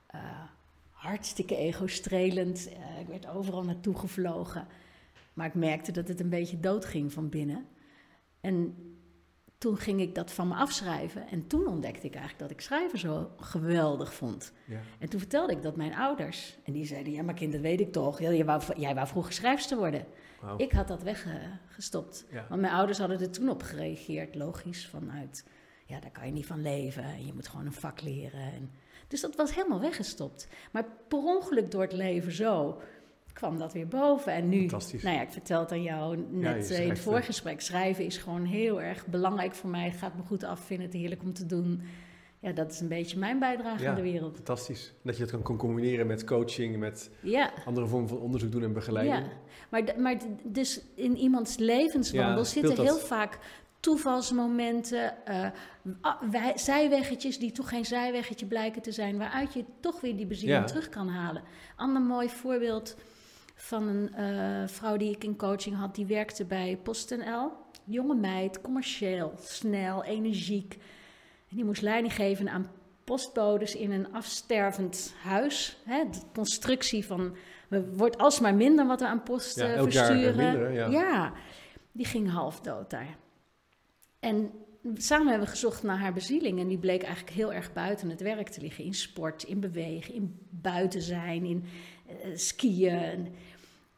eh, hartstikke ego-strelend. eh, ik werd overal naartoe gevlogen. Maar ik merkte dat het een beetje doodging van binnen. En toen ging ik dat van me afschrijven. En toen ontdekte ik eigenlijk dat ik schrijven zo geweldig vond. Ja. En toen vertelde ik dat mijn ouders. En die zeiden, ja maar kind, dat weet ik toch. Jij, wou, jij wou vroeger schrijfster worden. Ik had dat weggestopt. Ja. Want mijn ouders hadden er toen op gereageerd, logisch, vanuit... Ja, daar kan je niet van leven. En je moet gewoon een vak leren. En, dus dat was helemaal weggestopt. Maar per ongeluk door het leven zo kwam dat weer boven. En nu, nou ja, ik vertel het aan jou net eh, in het eh, voorgesprek. Schrijven is gewoon heel erg belangrijk voor mij. Het gaat me goed af, vind het heerlijk om te doen. Ja, dat is een beetje mijn bijdrage Ja. aan de wereld. Fantastisch. Dat je het kan, combineren met coaching, met Ja. andere vormen van onderzoek doen en begeleiding. Ja, maar, maar dus in iemands levenswandel Ja, zitten heel dat. vaak toevalsmomenten, wij- zijweggetjes die toch geen zijweggetje blijken te zijn, waaruit je toch weer die bezieling Ja. terug kan halen. Ander mooi voorbeeld van een eh, vrouw die ik in coaching had, die werkte bij PostNL. Jonge meid, commercieel, snel, energiek. En die moest leiding geven aan postbodes in een afstervend huis. Hè, de constructie van, er wordt alsmaar minder wat we aan post Ja, eh, versturen. minder, ja. ja, die ging half dood daar. En samen hebben we gezocht naar haar bezieling. En die bleek eigenlijk heel erg buiten het werk te liggen. In sport, in bewegen, in buiten zijn, in eh, skiën.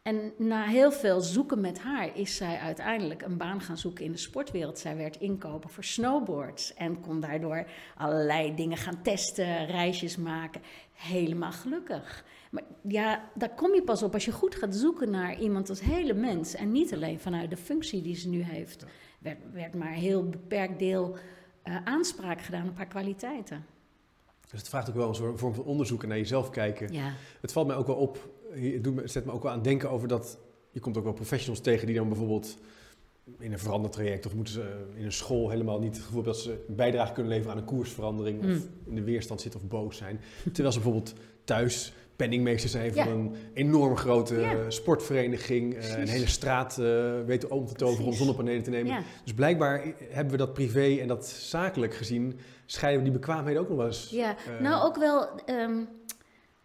En, na heel veel zoeken met haar is zij uiteindelijk een baan gaan zoeken in de sportwereld. Zij werd inkoper voor snowboards en kon daardoor allerlei dingen gaan testen, reisjes maken. Helemaal gelukkig. Maar ja, daar kom je pas op als je goed gaat zoeken naar iemand als hele mens. En niet alleen vanuit de functie die ze nu heeft. Werd, werd maar een heel beperkt deel eh, aanspraak gedaan op haar kwaliteiten. Dus het vraagt ook wel een vorm van onderzoek en naar jezelf kijken. Ja, Het valt mij ook wel op, het doet me, zet me ook wel aan het denken over dat... Je komt ook wel professionals tegen die dan bijvoorbeeld in een verandertraject... of moeten ze eh, in een school helemaal niet het gevoel hebben dat ze een bijdrage kunnen leveren aan een koersverandering... of Mm. in de weerstand zitten of boos zijn. Terwijl ze bijvoorbeeld thuis penningmeester zijn van Ja. een enorm grote Ja. eh, sportvereniging... eh, een hele straat eh, weten om te toveren om zonnepanelen te nemen. ja. Dus blijkbaar hebben we dat privé en dat zakelijk gezien... scheiden we die bekwaamheden ook nog wel eens... ja. nou ook wel,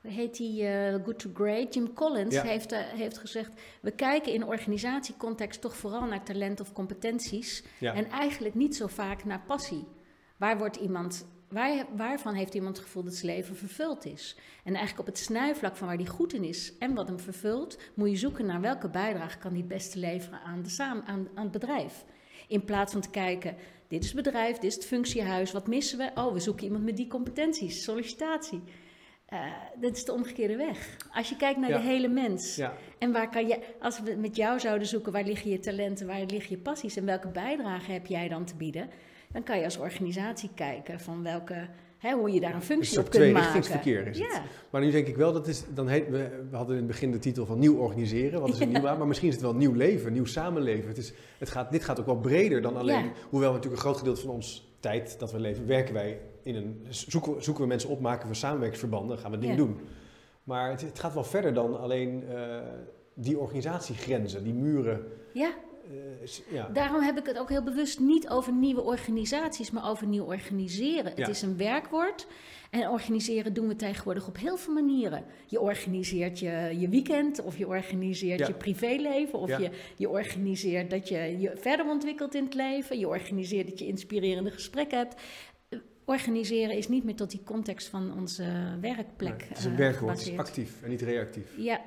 hoe heet die, Good to Great, Jim Collins heeft, heeft gezegd... we kijken in organisatiecontext toch vooral naar talent of competenties... En eigenlijk niet zo vaak naar passie. Waar wordt iemand, waar, waarvan heeft iemand het gevoel dat zijn leven vervuld is? En eigenlijk op het snijvlak van waar die goed in is en wat hem vervult, moet je zoeken naar welke bijdrage kan die het beste leveren aan, de samen, aan, aan het bedrijf. In plaats van te kijken, dit is het bedrijf, dit is het functiehuis, wat missen we? Oh, we zoeken iemand met die competenties, sollicitatie. Eh dat is de omgekeerde weg. Als je kijkt naar Ja. de hele mens. ja. En waar kan je, als we met jou zouden zoeken, waar liggen je talenten, waar liggen je passies en welke bijdrage heb jij dan te bieden? Dan kan je als organisatie kijken van welke, hè, hoe je daar een Een functie op kunt maken. tweerichtingsverkeer is het. Ja, Maar nu denk ik wel, dat is, dan heet, we, we hadden in het begin de titel van nieuw organiseren. Wat is een Ja. nieuw aan? Maar misschien is het wel nieuw leven, nieuw samenleven. Het is, het gaat, dit gaat ook wel breder dan alleen, Ja. hoewel we natuurlijk een groot gedeelte van ons tijd dat we leven, werken wij in een, zoeken, zoeken we mensen op, maken we samenwerkingsverbanden, gaan we dingen doen. Maar het, het gaat wel verder dan alleen eh, die organisatiegrenzen, die muren. ja, eh, ja. daarom heb ik het ook heel bewust niet over nieuwe organisaties, maar over nieuw organiseren. Ja. Het is een werkwoord. En organiseren doen we tegenwoordig op heel veel manieren. Je organiseert je, je weekend, of je organiseert Ja. je privéleven, of je, je organiseert dat je je verder ontwikkelt in het leven. Je organiseert dat je inspirerende gesprekken hebt. Organiseren is niet meer tot die context van onze werkplek. Nee, het is een eh, werkwoord, het is actief en niet reactief. Ja,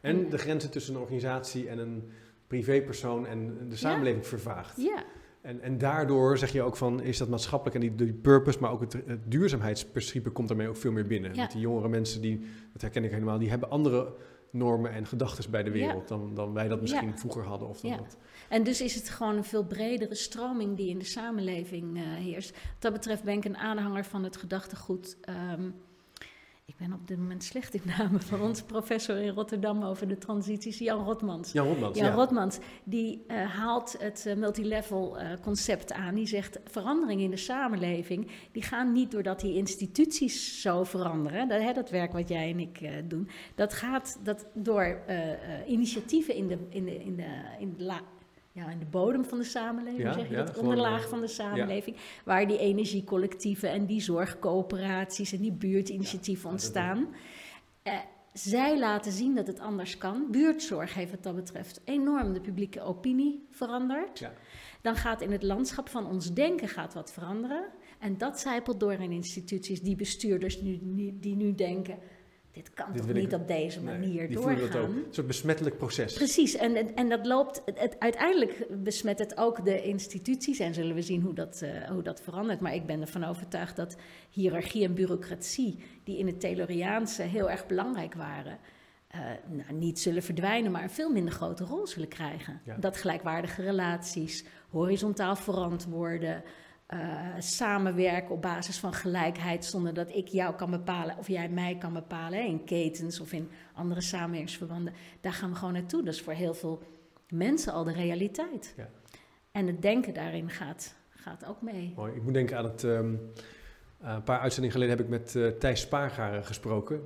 En de grenzen tussen een organisatie en een privépersoon en de samenleving vervaagt. ja, En, en daardoor zeg je ook van, is dat maatschappelijk en die, die purpose, maar ook het, het duurzaamheidsprincipe komt daarmee ook veel meer binnen. Ja. Want die jongere mensen, die, dat herken ik helemaal, die hebben andere normen en gedachten bij de Ja. wereld dan, dan wij dat misschien Ja. vroeger hadden. Of dan Ja. dat. En dus is het gewoon een veel bredere stroming die in de samenleving eh, heerst. Wat dat betreft ben ik een aanhanger van het gedachtegoed. ehm, ik ben op dit moment slecht in namen van onze professor in Rotterdam over de transities, Jan Rotmans. Jan Rotmans, Jan ja. Rotmans, die eh, haalt het eh, multilevel eh, concept aan. Die zegt, verandering in de samenleving, die gaan niet doordat die instituties zo veranderen. Dat, hè, dat werk wat jij en ik doen. Dat gaat dat door initiatieven in de, in de, in de, in de la- ja, in de bodem van de samenleving, Ja, zeg je ja, dat? Onderlaag van de samenleving. Waar die energiecollectieven en die zorgcoöperaties en die buurtinitiatieven ontstaan. Eh, zij laten zien dat het anders kan. Buurtzorg heeft wat dat betreft enorm de publieke opinie veranderd. Ja. Dan gaat in het landschap van ons denken gaat wat veranderen. En dat zijpelt door in instituties, die bestuurders nu, die nu denken... dit kan Dit toch ik- niet op deze Nee, manier die voelen doorgaan? dat ook. Een soort besmettelijk proces. Precies, en, en, en dat loopt, het, uiteindelijk besmet het ook de instituties en zullen we zien hoe dat, eh, hoe dat verandert. Maar ik ben ervan overtuigd dat hiërarchie en bureaucratie, die in het Tayloriaanse heel erg belangrijk waren, eh, nou, niet zullen verdwijnen, maar een veel minder grote rol zullen krijgen. Ja. Dat gelijkwaardige relaties, horizontaal verantwoorden, eh, samenwerken op basis van gelijkheid zonder dat ik jou kan bepalen of jij mij kan bepalen hè, in ketens of in andere samenwerkingsverbanden. Daar gaan we gewoon naartoe. Dat is voor heel veel mensen al de realiteit. Ja. En het denken daarin gaat, gaat ook mee. Mooi. Ik moet denken aan het. ehm, eh, een paar uitzendingen geleden heb ik met eh, Thijs Spaargaren gesproken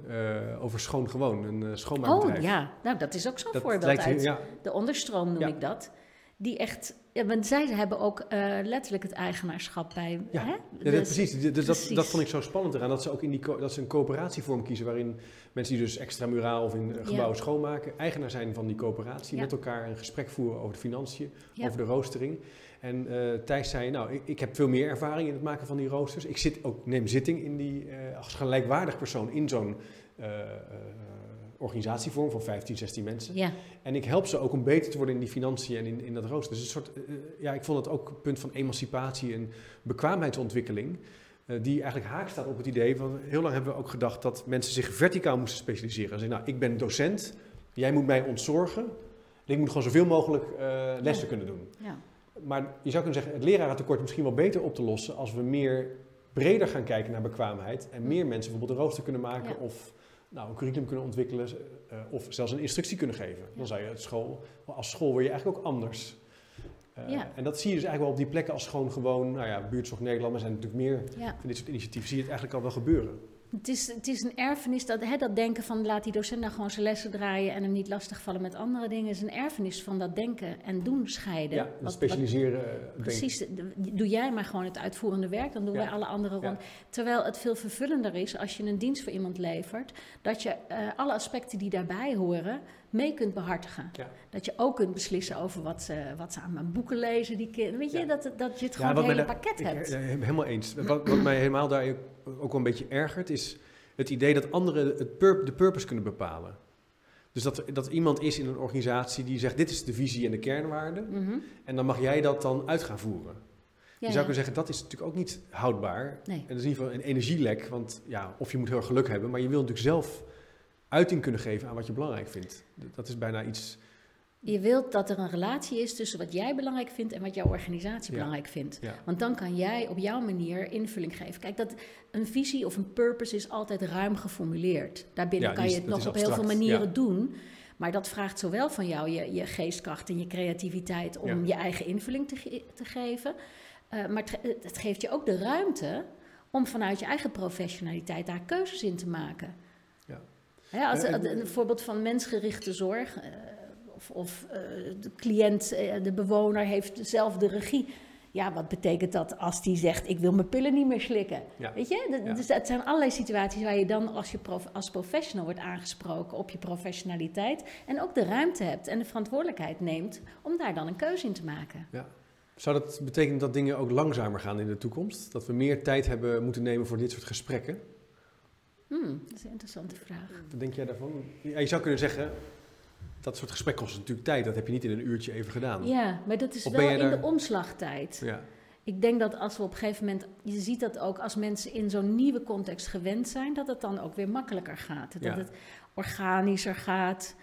over Schoon Gewoon, een schoonmaakbedrijf. Oh ja, nou dat is ook zo'n voorbeeld uit ja, de onderstroom noem Ja. ik dat. Die echt, ja, want zij hebben ook eh, letterlijk het eigenaarschap bij. Ja. Hè? Ja, Dus- dat, precies. Dus dat, precies. dat vond ik zo spannend eraan. Dat ze ook in die dat ze een coöperatievorm kiezen waarin mensen die dus extramuraal of in eh, gebouwen schoonmaken, eigenaar zijn van die coöperatie, Ja. met elkaar een gesprek voeren over de financiën, over de roostering. En eh, Thijs zei, nou, ik, ik heb veel meer ervaring in het maken van die roosters. Ik zit ook, neem zitting in die, als gelijkwaardig persoon in zo'n organisatievorm van 15, 16 mensen. Ja, En ik help ze ook om beter te worden in die financiën en in, in dat rooster. Dus een soort, eh, ja, ik vond het ook een punt van emancipatie en bekwaamheidsontwikkeling. eh, die eigenlijk haak staat op het idee van, heel lang hebben we ook gedacht dat mensen zich verticaal moesten specialiseren. En zeggen, nou, ik ben docent, jij moet mij ontzorgen. En ik moet gewoon zoveel mogelijk eh, lessen Ja. kunnen doen. ja. Maar je zou kunnen zeggen, het lerarentekort is misschien wel beter op te lossen als we meer breder gaan kijken naar bekwaamheid. En meer mensen bijvoorbeeld een rooster kunnen maken Ja. of nou, een curriculum kunnen ontwikkelen eh, of zelfs een instructie kunnen geven. Dan zou je het school, als school word je eigenlijk ook anders. Eh, Ja. En dat zie je dus eigenlijk wel op die plekken als gewoon gewoon, nou ja, buurtzorg Nederland, maar zijn natuurlijk meer ja. van dit soort initiatieven, zie je het eigenlijk al wel gebeuren. Het is, het is een erfenis, dat, hè, dat denken van laat die docent nou gewoon zijn lessen draaien en hem niet lastigvallen met andere dingen, is een erfenis van dat denken en doen scheiden. Ja, Wat- specialiseren. eh. Precies, doe jij maar gewoon het uitvoerende werk, dan doen Ja. wij alle anderen Ja. rond. Terwijl het veel vervullender is als je een dienst voor iemand levert, dat je eh, alle aspecten die daarbij horen mee kunt behartigen. Ja. Dat je ook kunt beslissen over wat ze, wat ze aan mijn boeken lezen, die kinderen. Weet je, Ja. dat, dat je het Ja, gewoon het mij hele pakket ik, hebt. helemaal eens. Wat, wat mij helemaal daar ook wel een beetje ergert, is het idee dat anderen het pur- de purpose kunnen bepalen. Dus dat, dat iemand is in een organisatie die zegt, dit is de visie en de kernwaarden. Mhm. En dan mag jij dat dan uit gaan voeren. Ja, je zou ja. kunnen zeggen, dat is natuurlijk ook niet houdbaar. Nee. En dat is in ieder geval een energielek. Want ja, of je moet heel erg geluk hebben, maar je wil natuurlijk zelf uiting kunnen geven aan wat je belangrijk vindt. Dat is bijna iets... Je wilt dat er een relatie is tussen wat jij belangrijk vindt en wat jouw organisatie Ja. belangrijk vindt. Ja, Want dan kan jij op jouw manier invulling geven. Kijk, dat, een visie of een purpose is altijd ruim geformuleerd. Daarbinnen Ja, kan je het nog op heel veel manieren doen. Maar dat vraagt zowel van jou je, je geestkracht en je creativiteit om je eigen invulling te, ge- te geven. Eh, maar het geeft je ook de ruimte om vanuit je eigen professionaliteit daar keuzes in te maken. Ja. Als, en- een voorbeeld van mensgerichte zorg. eh, of of eh, de cliënt, eh, de bewoner heeft zelf de regie. Ja, wat betekent dat als die zegt: Ik wil mijn pillen niet meer slikken? Ja. Weet je, Dat- Ja. dus het zijn allerlei situaties waar je dan als, je prof, als professional wordt aangesproken op je professionaliteit. En ook de ruimte hebt en de verantwoordelijkheid neemt om daar dan een keuze in te maken. Zou dat betekenen dat dingen ook langzamer gaan in de toekomst? Dat we meer tijd hebben moeten nemen voor dit soort gesprekken? Hmm, dat is een interessante vraag. Wat denk jij daarvan? Ja, je zou kunnen zeggen, dat soort gesprekken kost natuurlijk tijd. Dat heb je niet in een uurtje even gedaan. Ja, maar dat is Of wel in daar- de omslagtijd. Ja. Ik denk dat als we op een gegeven moment, je ziet dat ook als mensen in zo'n nieuwe context gewend zijn, dat het dan ook weer makkelijker gaat. Dat Ja. het organischer gaat.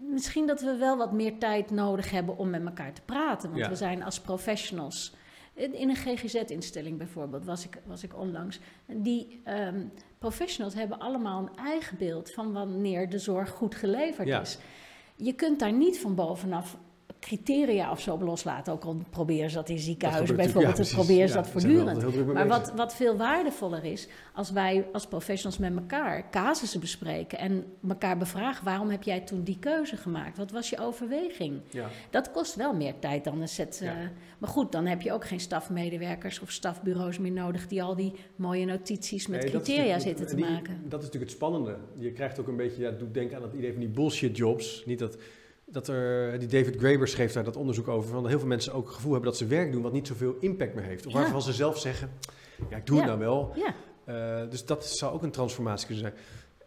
Misschien dat we wel wat meer tijd nodig hebben om met elkaar te praten. Want Ja. we zijn als professionals. In in een GGZ-instelling bijvoorbeeld was ik, was ik onlangs. Die ehm, professionals hebben allemaal een eigen beeld van wanneer de zorg goed geleverd Ja. is. Je kunt daar niet van bovenaf criteria of zo op loslaten. Ook al proberen ze dat in ziekenhuizen bijvoorbeeld, ja, proberen ze dat voortdurend. Maar wat, wat veel waardevoller is, als wij als professionals met elkaar casussen bespreken en elkaar bevragen, waarom heb jij toen die keuze gemaakt? Wat was je overweging? Ja. Dat kost wel meer tijd dan een set. Ja. eh, maar goed, dan heb je ook geen stafmedewerkers of stafbureaus meer nodig die al die mooie notities met Nee, criteria zitten te die- maken. Dat is natuurlijk het spannende. Je krijgt ook een beetje, ja, doet denken aan dat idee van die bullshit jobs. Niet dat, dat er, die David Graeber schreef daar dat onderzoek over, van dat heel veel mensen ook het gevoel hebben dat ze werk doen wat niet zoveel impact meer heeft. Of Ja. waarvan ze zelf zeggen, ja, ik doe Ja. het nou wel. Ja, Eh, dus dat zou ook een transformatie kunnen zijn.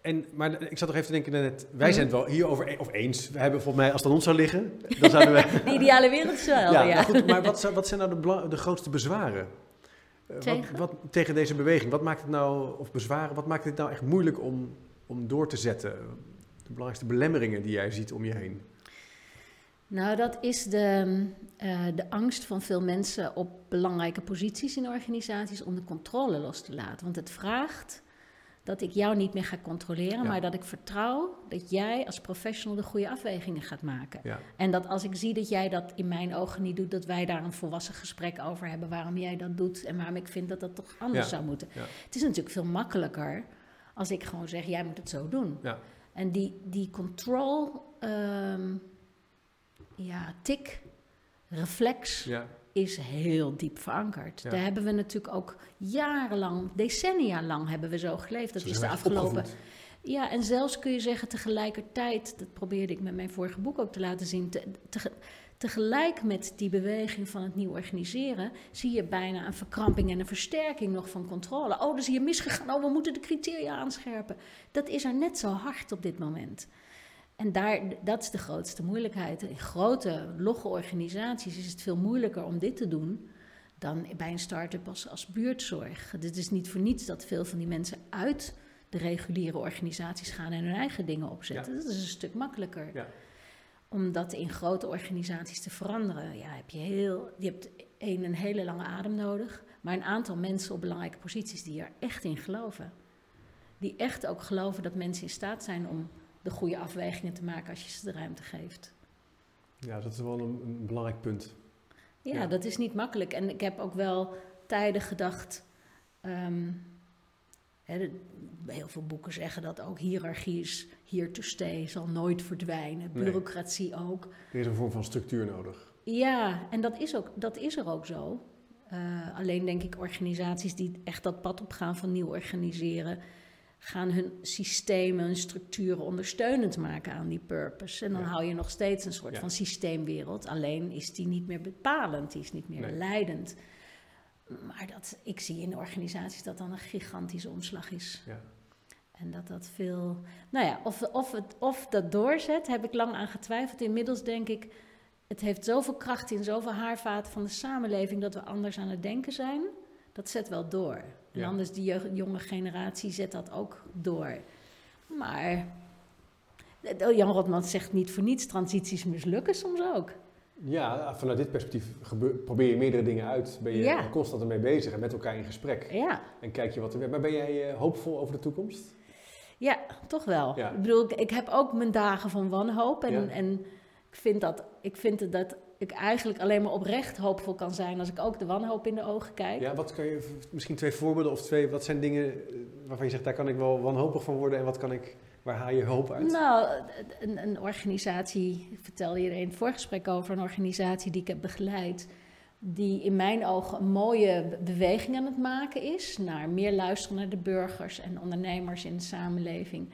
En, maar ik zat nog even te denken net, wij Mhm. zijn het wel hierover e- of eens. We hebben volgens mij, als het aan ons zou liggen, dan zouden we... de ideale wereld is wel. ja, goed, maar wat, wat zijn nou de, de grootste bezwaren? Eh, Tegen? Wat, wat, tegen deze beweging? Wat maakt het nou, of bezwaren, wat maakt het nou echt moeilijk om, om door te zetten? De belangrijkste belemmeringen die jij ziet om je heen? Nou, dat is de, eh, de angst van veel mensen op belangrijke posities in organisaties om de controle los te laten. Want het vraagt dat ik jou niet meer ga controleren, Ja. maar dat ik vertrouw dat jij als professional de goede afwegingen gaat maken. Ja, En dat als ik zie dat jij dat in mijn ogen niet doet, dat wij daar een volwassen gesprek over hebben waarom jij dat doet en waarom ik vind dat dat toch anders Ja. zou moeten. Het is natuurlijk veel makkelijker als ik gewoon zeg, jij moet het zo doen. ja, En die, die control, ehm, ja, tik, reflex ja, is heel diep verankerd. Ja. Daar hebben we natuurlijk ook jarenlang, decennia lang hebben we zo geleefd. Dat Zo is de afgelopen opgevoed. ja, en zelfs kun je zeggen tegelijkertijd, dat probeerde ik met mijn vorige boek ook te laten zien, te, te- tegelijk met die beweging van het nieuw organiseren, zie je bijna een verkramping en een versterking nog van controle. Oh, dat is hier misgegaan, oh, we moeten de criteria aanscherpen. Dat is er net zo hard op dit moment. En daar, dat is de grootste moeilijkheid. In grote, logge organisaties is het veel moeilijker om dit te doen dan bij een start-up als, als buurtzorg. Dit is niet voor niets dat veel van die mensen uit de reguliere organisaties gaan en hun eigen dingen opzetten. Ja. Dat is een stuk makkelijker. Ja. Om dat in grote organisaties te veranderen, ja, heb je heel, je hebt één, een hele lange adem nodig, maar een aantal mensen op belangrijke posities die er echt in geloven. Die echt ook geloven dat mensen in staat zijn om de goede afwegingen te maken als je ze de ruimte geeft. ja, dat is wel een, een belangrijk punt. Ja, Ja. dat is niet makkelijk. En ik heb ook wel tijden gedacht. ehm, heel veel boeken zeggen dat ook hiërarchie is here to stay, zal nooit verdwijnen. Nee. Bureaucratie ook. Er is een vorm van structuur nodig. Ja, en dat is, ook, dat is er ook zo. Eh, alleen denk ik organisaties die echt dat pad opgaan van nieuw organiseren, gaan hun systemen, hun structuren ondersteunend maken aan die purpose. En dan Ja. hou je nog steeds een soort Ja. van systeemwereld. Alleen is die niet meer bepalend, die is niet meer Nee. leidend. Maar dat, ik zie in organisaties dat dan een gigantische omslag is. Ja. En dat dat veel. Nou ja, of, of, het, of dat doorzet, heb ik lang aan getwijfeld. Inmiddels denk ik, het heeft zoveel kracht in zoveel haarvaten van de samenleving dat we anders aan het denken zijn. Dat zet wel door. En Ja. anders die jonge generatie zet dat ook door. Maar eh, Jan Rotman zegt niet voor niets, transities mislukken soms ook. Ja, vanuit dit perspectief probeer je meerdere dingen uit. Ben je Ja. constant ermee bezig en met elkaar in gesprek. Ja, En kijk je wat er werkt. Maar ben jij eh, hoopvol over de toekomst? Ja, toch wel. Ja. Ik bedoel, ik, ik heb ook mijn dagen van wanhoop. En, en ik vind, dat, ik vind het dat ik eigenlijk alleen maar oprecht hoopvol kan zijn als ik ook de wanhoop in de ogen kijk. Ja, wat kan je, misschien twee voorbeelden of twee, wat zijn dingen eh, waarvan je zegt, daar kan ik wel wanhopig van worden en wat kan ik, waar haal je hoop uit? Nou, een, een organisatie, ik vertelde je er in het voorgesprek over, een organisatie die ik heb begeleid, die in mijn ogen een mooie be- beweging aan het maken is naar meer luisteren naar de burgers en ondernemers in de samenleving.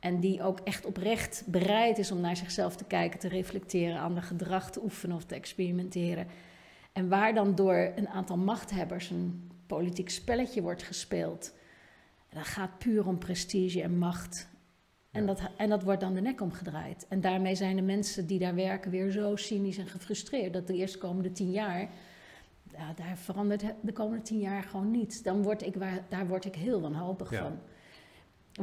En die ook echt oprecht bereid is om naar zichzelf te kijken, te reflecteren, ander gedrag te oefenen of te experimenteren. En waar dan door een aantal machthebbers een politiek spelletje wordt gespeeld. En dat gaat puur om prestige en macht. En, Ja. dat, en dat wordt dan de nek omgedraaid. En daarmee zijn de mensen die daar werken weer zo cynisch en gefrustreerd dat de eerstkomende tien jaar, ja, daar verandert de komende tien jaar gewoon niets. Dan word ik, waar, daar word ik heel wanhopig Ja. van.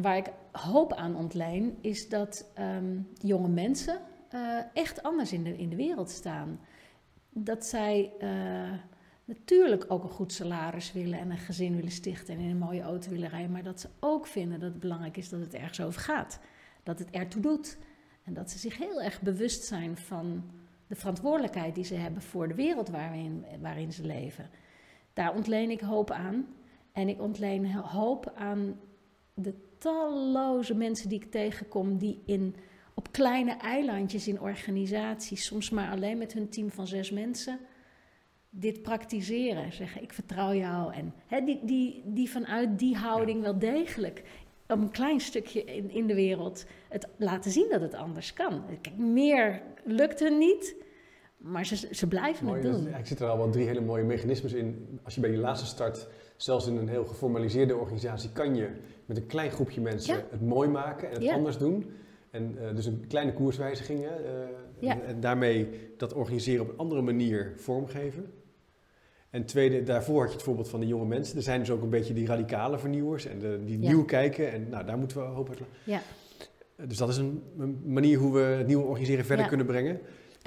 Waar ik hoop aan ontleen, is dat ehm, jonge mensen eh, echt anders in de, in de wereld staan. Dat zij eh, natuurlijk ook een goed salaris willen en een gezin willen stichten en in een mooie auto willen rijden, maar dat ze ook vinden dat het belangrijk is dat het ergens over gaat. Dat het ertoe doet. En dat ze zich heel erg bewust zijn van de verantwoordelijkheid die ze hebben voor de wereld waarin, waarin ze leven. Daar ontleen ik hoop aan. En ik ontleen hoop aan de talloze mensen die ik tegenkom die in, op kleine eilandjes in organisaties, soms maar alleen met hun team van zes mensen, dit praktiseren. Zeggen, ik vertrouw jou. En hè, die, die, die vanuit die houding wel degelijk op een klein stukje in, in de wereld het laten zien dat het anders kan. Kijk, meer lukt hun niet, maar ze, ze blijven Mooi, het doen. Ik zit er al wel drie hele mooie mechanismes in. Als je bij je laatste start, zelfs in een heel geformaliseerde organisatie, kan je met een klein groepje mensen Ja. het mooi maken en het Ja. anders doen. En eh, dus een kleine koerswijziging. hè, eh, Ja. en, en daarmee dat organiseren op een andere manier vormgeven. En tweede, daarvoor had je het voorbeeld van de jonge mensen. Er zijn dus ook een beetje die radicale vernieuwers en de, die nieuw kijken. En nou, daar moeten we hoop uit. Ja. Dus dat is een, een manier hoe we het nieuwe organiseren verder kunnen brengen.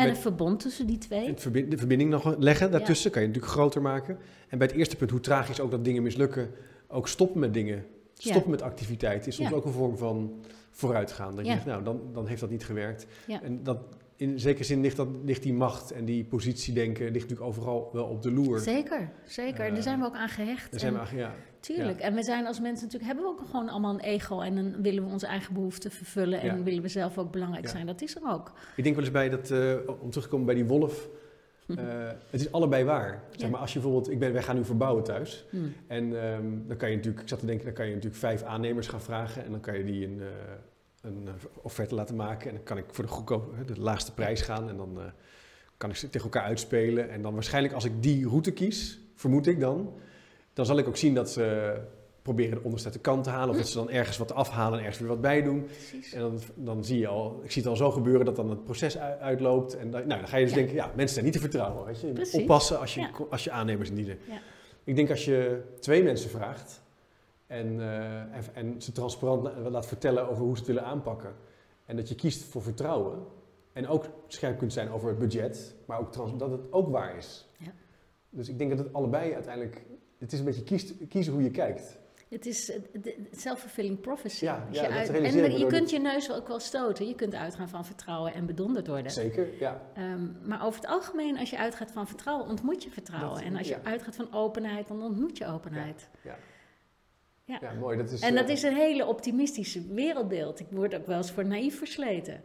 En een verbond tussen die twee. De verbinding nog leggen daartussen kan je natuurlijk groter maken. En bij het eerste punt, hoe tragisch ook dat dingen mislukken, ook stoppen met dingen, Ja. stoppen met activiteiten, is soms Ja. ook een vorm van vooruitgaan. Dat je zegt, nou, dan, dan heeft dat niet gewerkt. En dat, in zekere zin ligt, dat, ligt die macht en die positiedenken ligt natuurlijk overal wel op de loer. Zeker, zeker. Eh, Daar zijn we ook aan gehecht. Daar zijn we, En- eigenlijk- ja. Tuurlijk. En we zijn als mensen natuurlijk, hebben we ook gewoon allemaal een ego en dan willen we onze eigen behoeften vervullen en Ja. willen we zelf ook belangrijk Ja. zijn. Dat is er ook. Ik denk wel eens bij dat, eh, om terug te komen bij die wolf, eh, het is allebei waar. Zeg maar, als je bijvoorbeeld, ik ben, wij gaan nu verbouwen thuis. Hm. En ehm, dan kan je natuurlijk, ik zat te denken, dan kan je natuurlijk vijf aannemers gaan vragen en dan kan je die een, eh, een eh, offerte laten maken en dan kan ik voor de goedkoop, de laagste prijs gaan en dan eh, kan ik ze tegen elkaar uitspelen en dan waarschijnlijk als ik die route kies, vermoed ik dan, dan zal ik ook zien dat ze proberen de onderste uit de kant te halen of dat ze dan ergens wat afhalen en ergens weer wat bij doen. Precies. En dan, dan zie je al, ik zie het al zo gebeuren dat dan het proces uitloopt. En dan, nou, dan ga je dus Ja. denken, ja, mensen zijn niet te vertrouwen. Weet je? Precies. oppassen als je, Ja. als je aannemers indienen. Ja. Ik denk als je twee mensen vraagt en, eh, en, en ze transparant la- laat vertellen over hoe ze het willen aanpakken. En dat je kiest voor vertrouwen. En ook scherp kunt zijn over het budget, maar ook trans- dat het ook waar is. Ja. Dus ik denk dat het allebei uiteindelijk, het is een beetje kiest, kiezen hoe je kijkt. Het is self-fulfilling prophecy. Ja, ja, je dat uit- realiseer ik en je kunt je neus ook wel stoten. Je kunt uitgaan van vertrouwen en bedonderd worden. Zeker, ja. Ehm, maar over het algemeen, als je uitgaat van vertrouwen, ontmoet je vertrouwen. Dat- en als je ja. uitgaat van openheid, dan ontmoet je openheid. Ja. Ja. Ja, mooi. Dat is, En dat eh, is een hele optimistische wereldbeeld. Ik word ook wel eens voor naïef versleten.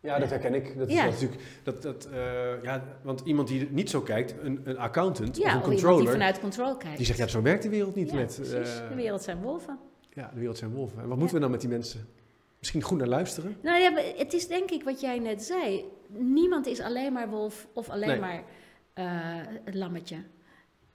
Ja, dat herken ik. Dat is Ja. natuurlijk, dat, dat, eh, ja, want iemand die niet zo kijkt, een, een accountant Ja, of een iemand die controller, vanuit controle kijkt. die zegt, ja, zo werkt de wereld niet Ja, met... eh, de wereld zijn wolven. Ja, de wereld zijn wolven. En wat moeten we dan met die mensen? Misschien goed naar luisteren? Nou ja, het is denk ik wat jij net zei. Niemand is alleen maar wolf of alleen Nee. maar het lammetje.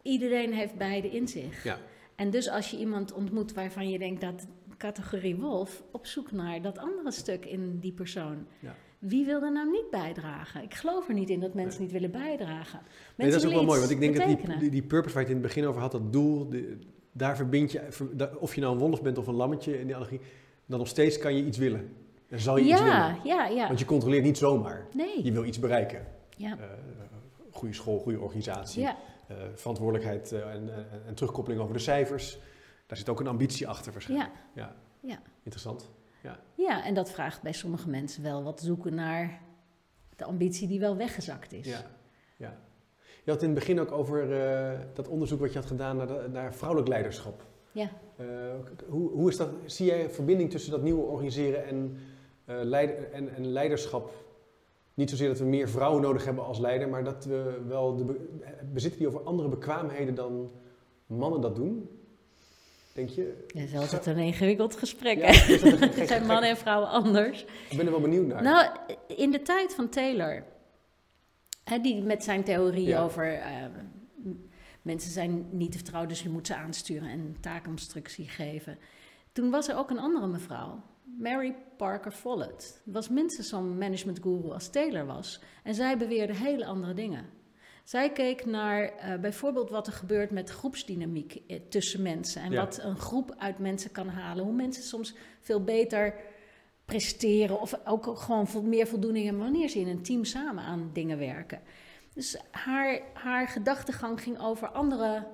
Iedereen heeft beide in zich. Ja. En dus als je iemand ontmoet waarvan je denkt dat categorie wolf, op zoek naar dat andere stuk in die persoon. Ja. Wie wil er nou niet bijdragen? Ik geloof er niet in dat mensen niet willen bijdragen. Mensen Nee, dat is ook wel mooi, want ik denk dat die, die, purpose waar je het in het begin over had, dat doel, de- daar verbind je, of je nou een wolf bent of een lammetje in die analogie, dan nog steeds kan je iets willen. Dan zal je iets willen. ja, ja, ja. Want je controleert niet zomaar. Nee. Je wil iets bereiken. Ja. Eh, goede school, goede organisatie. Ja, verantwoordelijkheid eh, en, en, en terugkoppeling over de cijfers. Daar zit ook een ambitie achter waarschijnlijk. ja, Ja. Ja. Interessant. ja, en dat vraagt bij sommige mensen wel wat zoeken naar de ambitie die wel weggezakt is. Ja. ja. Je had in het begin ook over eh, dat onderzoek wat je had gedaan naar, de- naar vrouwelijk leiderschap. Ja. Eh, hoe, hoe is dat, zie jij een verbinding tussen dat nieuwe organiseren en, eh, leid- en, en leiderschap? Niet zozeer dat we meer vrouwen nodig hebben als leider, maar dat we wel de be- bezitten die over andere bekwaamheden dan mannen dat doen? Denk je? Dat is altijd een ingewikkeld gesprek. Ja, hè? een zijn mannen en vrouwen anders. Ik ben er wel benieuwd naar. Nou, in de tijd van Taylor, hè, die met zijn theorie Ja. over eh, m- mensen zijn niet te vertrouwen, dus je moet ze aansturen en een taakinstructie geven. Toen was er ook een andere mevrouw, Mary Parker Follett. Was minstens zo'n management guru als Taylor was. En zij beweerde hele andere dingen. Zij keek naar eh, bijvoorbeeld wat er gebeurt met groepsdynamiek eh, tussen mensen. En Ja. wat een groep uit mensen kan halen. Hoe mensen soms veel beter presteren of ook gewoon meer voldoening hebben wanneer ze in een team samen aan dingen werken. Dus haar, haar gedachtegang ging over andere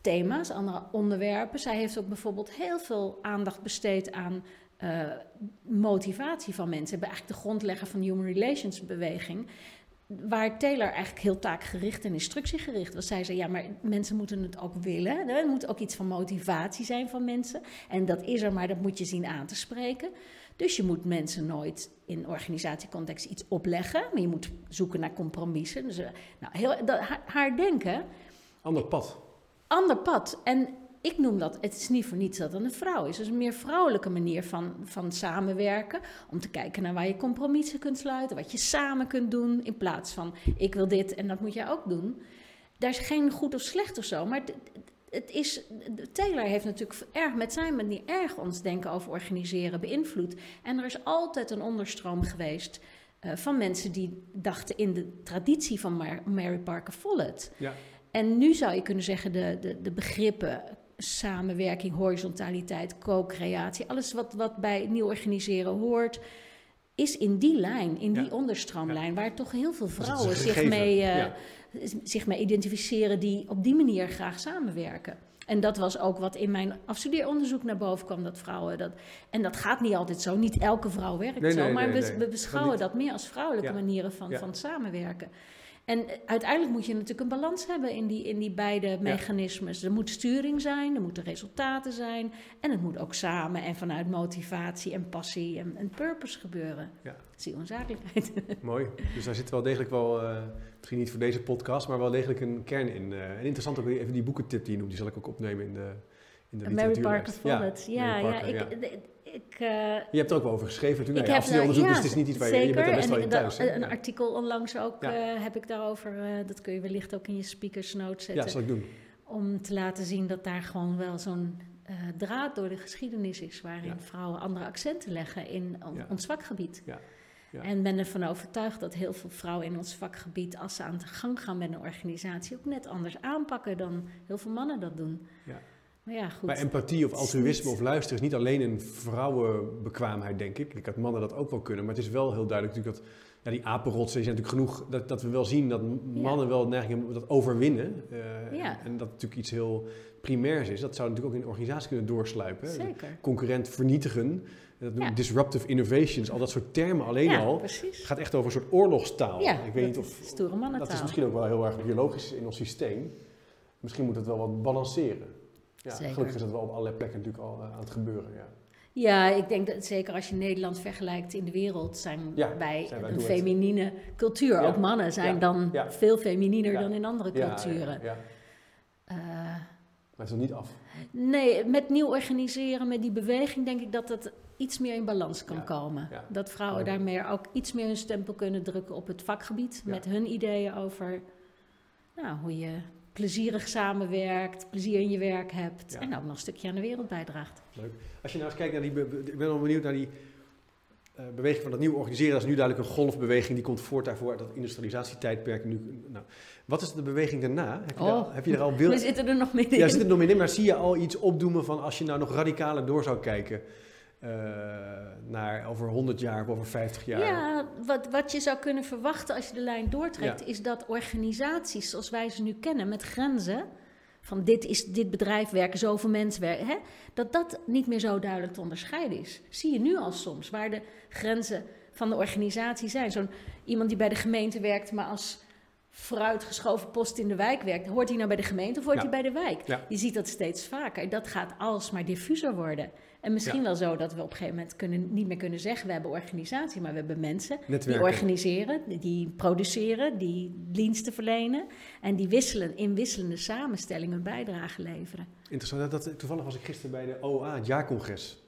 thema's, andere onderwerpen. Zij heeft ook bijvoorbeeld heel veel aandacht besteed aan eh, motivatie van mensen. Hebben eigenlijk de grondlegger van de Human Relations beweging. waar Taylor eigenlijk heel taakgericht en instructiegericht was. Zij zei, ja, maar mensen moeten het ook willen. Er moet ook iets van motivatie zijn van mensen. En dat is er, maar dat moet je zien aan te spreken. Dus je moet mensen nooit in organisatiecontext iets opleggen, maar je moet zoeken naar compromissen. Dus, nou, heel, dat, haar, denken. Ander pad. Ander pad. En ik noem dat, het is niet voor niets dat het een vrouw is. Het is een meer vrouwelijke manier van, van samenwerken. Om te kijken naar waar je compromissen kunt sluiten, wat je samen kunt doen. In plaats van ik wil dit en dat moet jij ook doen. Daar is geen goed of slecht of zo. Maar het, het is, Taylor heeft natuurlijk erg met zijn manier erg ons denken over organiseren beïnvloed. En er is altijd een onderstroom geweest uh, van mensen die dachten in de traditie van Mary Parker Follett. Ja. En nu zou je kunnen zeggen de, de, de begrippen samenwerking, horizontaliteit, co-creatie, alles wat, wat bij nieuw organiseren hoort, is in die lijn, in die onderstroomlijn, waar toch heel veel vrouwen zich mee, uh, zich mee identificeren die op die manier graag samenwerken. En dat was ook wat in mijn afstudeeronderzoek naar boven kwam, dat vrouwen dat... En dat gaat niet altijd zo, niet elke vrouw werkt zo, maar we, we, beschouwen dat meer als vrouwelijke manieren van, van samenwerken. En uiteindelijk moet je natuurlijk een balans hebben in die, in die beide mechanismes. Er moet sturing zijn, er moeten resultaten zijn. En het moet ook samen en vanuit motivatie en passie en, en purpose gebeuren. Ja. Zie onzakelijkheid. Mooi. Dus daar zit wel degelijk wel, uh, misschien niet voor deze podcast, maar wel degelijk een kern in. Uh, en interessant ook even die boekentip die je noemt, die zal ik ook opnemen in de, in de Mary Parker Follett. Ja, ja, ja, ik, ik, uh, je hebt er ook wel over geschreven toen. Ik nee, heb, onderzoek, dus het is niet iets waar je, je bent er best wel in thuis. Een artikel onlangs ook uh, heb ik daarover. Uh, dat kun je wellicht ook in je speakers notes zetten. Ja, zal ik doen. Om te laten zien dat daar gewoon wel zo'n draad door de geschiedenis is... waarin vrouwen andere accenten leggen in ons vakgebied. Ja. Ja. En ben ervan overtuigd dat heel veel vrouwen in ons vakgebied, als ze aan de gang gaan met een organisatie, ook net anders aanpakken dan heel veel mannen dat doen. Ja. Maar ja, goed. Bij empathie of altruïsme of luisteren is niet alleen een vrouwenbekwaamheid, denk ik. Ik had mannen dat ook wel kunnen, maar het is wel heel duidelijk natuurlijk dat ja, die apenrotsen zijn natuurlijk genoeg dat, dat we wel zien dat mannen wel neiging hebben dat overwinnen. Uh, ja. En dat natuurlijk iets heel primairs is. Dat zou natuurlijk ook in een organisatie kunnen doorsluipen. Zeker. Concurrent vernietigen. Dat noemen disruptive innovations, al dat soort termen alleen ja, al. Het gaat echt over een soort oorlogstaal. Ja, ik weet niet of stoere Dat is misschien ook wel heel erg biologisch in ons systeem. Misschien moet het wel wat balanceren. Ja, gelukkig is dat wel op allerlei plekken natuurlijk al uh, aan het gebeuren. Ja. Ja, ik denk dat zeker als je Nederland vergelijkt in de wereld, zijn wij, een feminine cultuur. Ook mannen zijn dan veel femininer dan in andere culturen. Uh, maar het is nog niet af. Nee, met nieuw organiseren, met die beweging, denk ik dat het iets meer in balans kan komen. Dat vrouwen daarmee ook iets meer hun stempel kunnen drukken op het vakgebied. Met hun ideeën over nou, hoe je plezierig samenwerkt, plezier in je werk hebt en ook nog een stukje aan de wereld bijdraagt. Leuk. Als je nou eens kijkt naar die, ik ben wel benieuwd naar die uh, beweging van dat nieuwe organiseren. Dat is nu duidelijk een golfbeweging die komt voort daarvoor dat industrialisatietijdperk. Nu, nou, wat is de beweging daarna? Heb je, oh, heb je er al beeld? We zitten er nog middenin. Ja, zitten er nog middenin, maar zie je al iets opdoemen van als je nou nog radicaler door zou kijken? Uh, naar over 100 jaar of over 50 jaar. Ja, wat, wat je zou kunnen verwachten als je de lijn doortrekt, is dat organisaties zoals wij ze nu kennen, met grenzen, van dit is dit bedrijf werken, zoveel mensen werken, hè, dat dat niet meer zo duidelijk te onderscheiden is. Zie je nu al soms, waar de grenzen van de organisatie zijn. Zo'n iemand die bij de gemeente werkt, maar als vooruitgeschoven post in de wijk werkt, hoort hij nou bij de gemeente of hoort hij bij de wijk? Je ziet dat steeds vaker. Dat gaat alsmaar diffuser worden. En misschien wel zo dat we op een gegeven moment kunnen, niet meer kunnen zeggen: we hebben organisatie, maar we hebben mensen die organiseren, die produceren, die diensten verlenen en die wisselen in wisselende samenstellingen bijdrage leveren. Interessant. Dat, toevallig was ik gisteren bij de OA, het jaarcongres.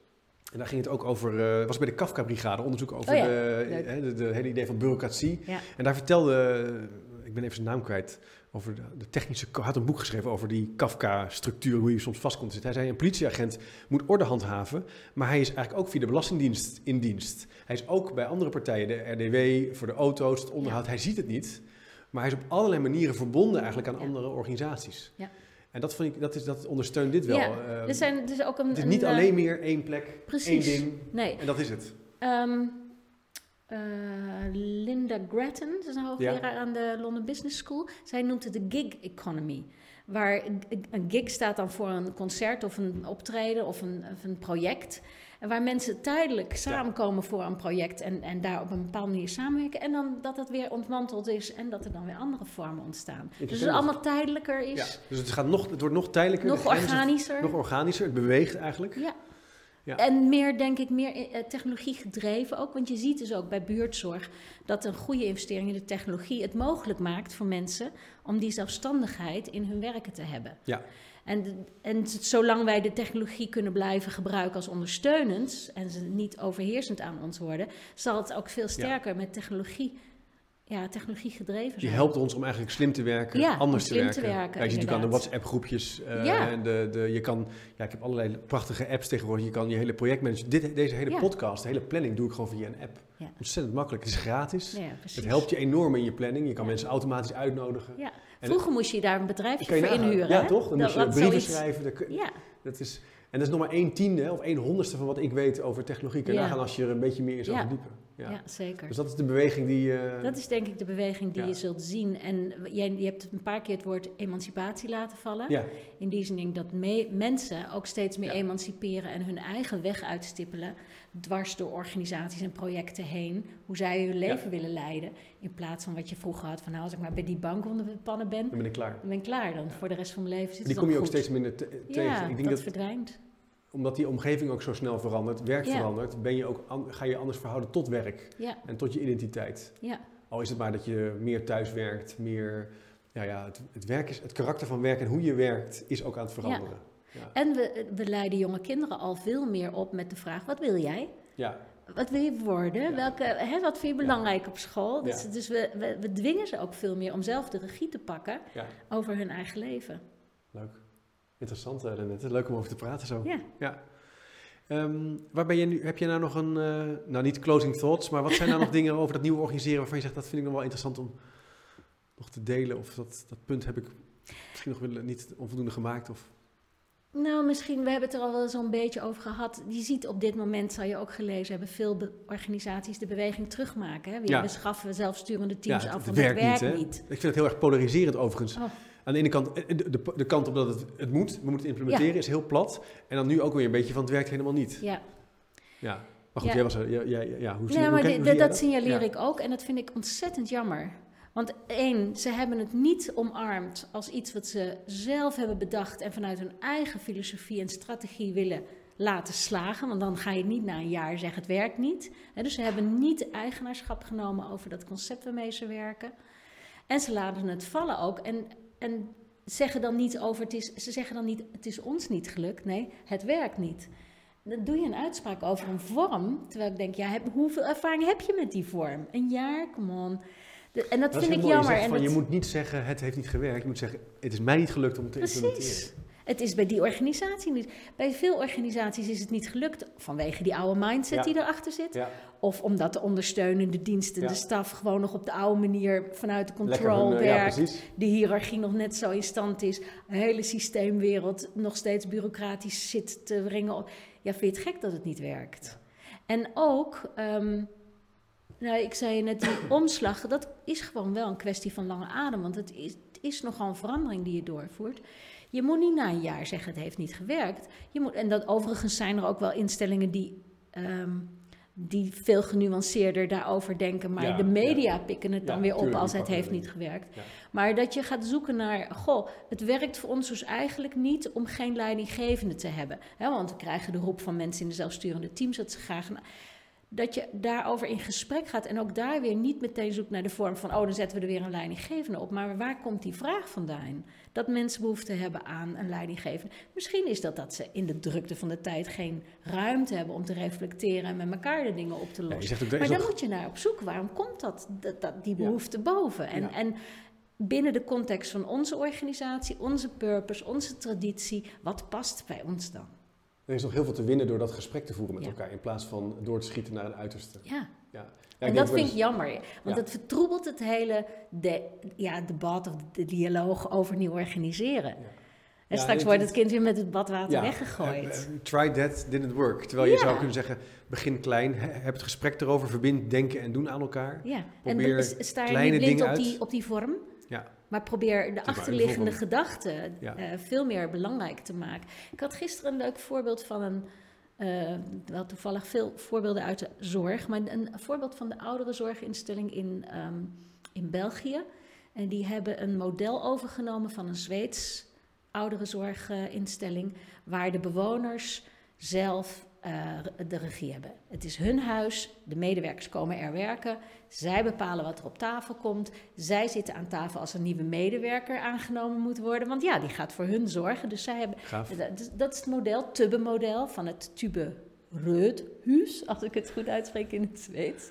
En daar ging het ook over, uh, was bij de Kafka-brigade, onderzoek over oh de, de, hele idee van bureaucratie. En daar vertelde, ik ben even zijn naam kwijt, over de, de, technische... had een boek geschreven over die Kafka-structuur, hoe je soms vast komt zitten. Hij zei, een politieagent moet orde handhaven, maar hij is eigenlijk ook via de Belastingdienst in dienst. Hij is ook bij andere partijen, de RDW, voor de auto's, het onderhoud. Hij ziet het niet, maar hij is op allerlei manieren verbonden eigenlijk aan andere organisaties. Ja. En dat, vind ik, dat, is, dat ondersteunt dit wel. Ja, ehm, er zijn, er is ook een, het is niet alleen eh, meer één plek, precies, één ding. Nee. En dat is het. Um, uh, Linda Grattan, dat is een hoogleraar aan de London Business School. Zij noemt het de gig economy. Waar een gig staat dan voor een concert of een optreden of een, of een project. En waar mensen tijdelijk samenkomen voor een project en, en daar op een bepaalde manier samenwerken. En dan dat het weer ontmanteld is en dat er dan weer andere vormen ontstaan. Dus het allemaal tijdelijker is. Ja, dus het, gaat nog, het wordt nog tijdelijker. Nog organischer. Nog organischer, het beweegt eigenlijk. Ja. Ja. En meer, denk ik, meer eh, technologie gedreven ook. Want je ziet dus ook bij buurtzorg dat een goede investering in de technologie het mogelijk maakt voor mensen om die zelfstandigheid in hun werken te hebben. Ja. En, en zolang wij de technologie kunnen blijven gebruiken als ondersteunend en ze niet overheersend aan ons worden, zal het ook veel sterker met technologie ja, technologie gedreven zijn. Die helpt ons om eigenlijk slim te werken, ja, anders te werken. Te werken. Kijk, je ziet natuurlijk aan de WhatsApp-groepjes. Uh, ja. de, de, je kan, ja, ik heb allerlei prachtige apps tegenwoordig. Je kan je hele projectmanager, dit, deze hele podcast, de hele planning doe ik gewoon via een app. Ontzettend makkelijk. Het is gratis. het helpt je enorm in je planning. Je kan mensen automatisch uitnodigen. Ja. Vroeger moest je daar een bedrijfje voor inhuren. Ja, toch? Dan moest je brieven schrijven. ja. Dat is, en dat is nog maar één tiende of één honderdste van wat ik weet over technologie. Kan je nagaan als je er een beetje meer in zou verdiepen. Ja. zeker. Dus dat is de beweging die... Uh... Dat is denk ik de beweging die je zult zien. En jij, je hebt een paar keer het woord emancipatie laten vallen. Ja. In die zin dat mensen ook steeds meer emanciperen en hun eigen weg uitstippelen. Dwars door organisaties en projecten heen. Hoe zij hun leven willen leiden. In plaats van wat je vroeger had van nou als ik maar bij die bank onder de pannen ben. Dan ben ik klaar. Dan ben ik klaar. Dan voor de rest van mijn leven zit Die kom je ook steeds minder tegen. Ja, ik denk dat, dat verdwijnt omdat die omgeving ook zo snel verandert, werk verandert, ben je ook ga je anders verhouden tot werk en tot je identiteit. Ja. Al is het maar dat je meer thuis werkt, meer. Ja, ja, het, het, werk is, het karakter van werk en hoe je werkt is ook aan het veranderen. Ja. En we, we leiden jonge kinderen al veel meer op met de vraag: wat wil jij? Ja. Wat wil je worden? Welke, hè, wat vind je belangrijk op school? Dus, dus we, we, we, dwingen ze ook veel meer om zelf de regie te pakken over hun eigen leven. Leuk. Interessant, uh, Renette. Leuk om over te praten zo. Ja. ja. Um, waar ben je nu? Heb je nou nog een, uh, nou niet closing thoughts, maar wat zijn nou nog dingen over dat nieuwe organiseren waarvan je zegt dat vind ik nog wel interessant om nog te delen? Of dat, dat punt heb ik misschien nog niet onvoldoende gemaakt? Of... Nou, misschien, we hebben het er al wel zo'n beetje over gehad. Je ziet op dit moment, zou je ook gelezen hebben, veel organisaties de beweging terugmaken. Hè? We ja. beschaffen zelfsturende teams ja, af, want het werkt, niet, niet, Ik vind het heel erg polariserend overigens. Oh. Aan de ene kant, eh, de, de, de kant op dat het, het moet, we moeten implementeren, is heel plat. En dan nu ook weer een beetje van het werkt helemaal niet. Ja. Ja. Maar goed, jij was er. Ja, ja, ja, hoe zie, ja, maar hoe, dat signaleer ik ook en dat vind ik ontzettend jammer. Want één, ze hebben het niet omarmd als iets wat ze zelf hebben bedacht en vanuit hun eigen filosofie en strategie willen laten slagen. Want dan ga je niet na een jaar zeggen het werkt niet. dus ze hebben niet eigenaarschap genomen over dat concept waarmee ze werken. En ze laten het vallen ook. En en zeggen dan niet over, het is, ze zeggen dan niet, het is ons niet gelukt. Nee, het werkt niet. Dan doe je een uitspraak over een vorm. Terwijl ik denk, ja, heb, hoeveel ervaring heb je met die vorm? Een jaar, come on. en dat, vind ik jammer. Je, van, je moet niet zeggen, het heeft niet gewerkt. Je moet zeggen, het is mij niet gelukt om te Precies. implementeren. Het is bij die organisatie niet. Bij veel organisaties is het niet gelukt vanwege die oude mindset die erachter zit. Of omdat de ondersteunende diensten, de staf, gewoon nog op de oude manier vanuit de control werkt. de hiërarchie nog net zo in stand is. Een hele systeemwereld nog steeds bureaucratisch zit te wringen. Ja, vind je het gek dat het niet werkt? En ook, um, nou, ik zei net, die omslag, dat is gewoon wel een kwestie van lange adem. Want het is, het is nogal een verandering die je doorvoert. Je moet niet na een jaar zeggen het heeft niet gewerkt. Je moet, en dat overigens zijn er ook wel instellingen die, ehm, die veel genuanceerder daarover denken. Maar de media pikken het dan weer op als het heeft niet gewerkt. Maar dat je gaat zoeken naar, goh, het werkt voor ons dus eigenlijk niet om geen leidinggevende te hebben. want we krijgen de roep van mensen in de zelfsturende teams dat ze graag dat je daarover in gesprek gaat en ook daar weer niet meteen zoekt naar de vorm van, oh, dan zetten we er weer een leidinggevende op. Maar waar komt die vraag vandaan? Dat mensen behoefte hebben aan een leidinggevende. Misschien is dat dat ze in de drukte van de tijd geen ruimte hebben om te reflecteren en met elkaar de dingen op te lossen. maar daar moet je naar op zoek. Waarom komt dat, dat, die behoefte boven? En, en binnen de context van onze organisatie, onze purpose, onze traditie, wat past bij ons dan? Er is nog heel veel te winnen door dat gesprek te voeren met elkaar, in plaats van door te schieten naar een uiterste. Ja. ja. en dat vind ik jammer, want het vertroebelt het hele de, ja, debat of de dialoog over nieuw organiseren. En straks wordt het kind weer met het badwater weggegooid. Uh, uh, try that, didn't work. Terwijl je zou kunnen zeggen, begin klein, heb het gesprek erover, verbind denken en doen aan elkaar. Ja, Probeer en sta je niet blind op die, op die vorm? Ja. Maar probeer de achterliggende gedachten Ja. eh, veel meer belangrijk te maken. Ik had gisteren een leuk voorbeeld van een. eh, wel toevallig veel voorbeelden uit de zorg, maar een voorbeeld van de ouderenzorginstelling in, ehm, in België. En die hebben een model overgenomen van een Zweeds ouderenzorginstelling, waar de bewoners zelf de regie hebben. Het is hun huis, de medewerkers komen er werken, zij bepalen wat er op tafel komt, zij zitten aan tafel als een nieuwe medewerker aangenomen moet worden, want ja, die gaat voor hun zorgen. Dus zij hebben, Gaaf. dat, dat is het model, Tubbe-model van het Tube Rödhuis, als ik het goed uitspreek in het Zweeds.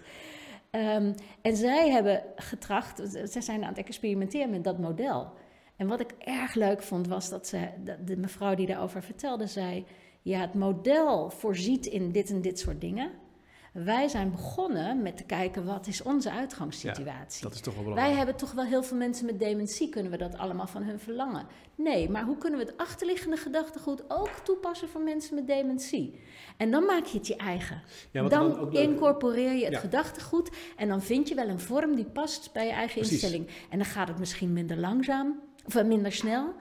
Ehm, en zij hebben getracht, zij zijn aan het experimenteren met dat model. En wat ik erg leuk vond was dat ze, dat de mevrouw die daarover vertelde, zei: Ja, het model voorziet in dit en dit soort dingen. Wij zijn begonnen met te kijken wat is onze uitgangssituatie. Dat is toch wel Wij belangrijk. hebben toch wel heel veel mensen met dementie. Kunnen we dat allemaal van hun verlangen? Nee, maar hoe kunnen we het achterliggende gedachtegoed ook toepassen voor mensen met dementie? En dan maak je het je eigen. Ja, dan incorporeer je het Ja. gedachtegoed en dan vind je wel een vorm die past bij je eigen Precies. instelling. En dan gaat het misschien minder langzaam of minder snel.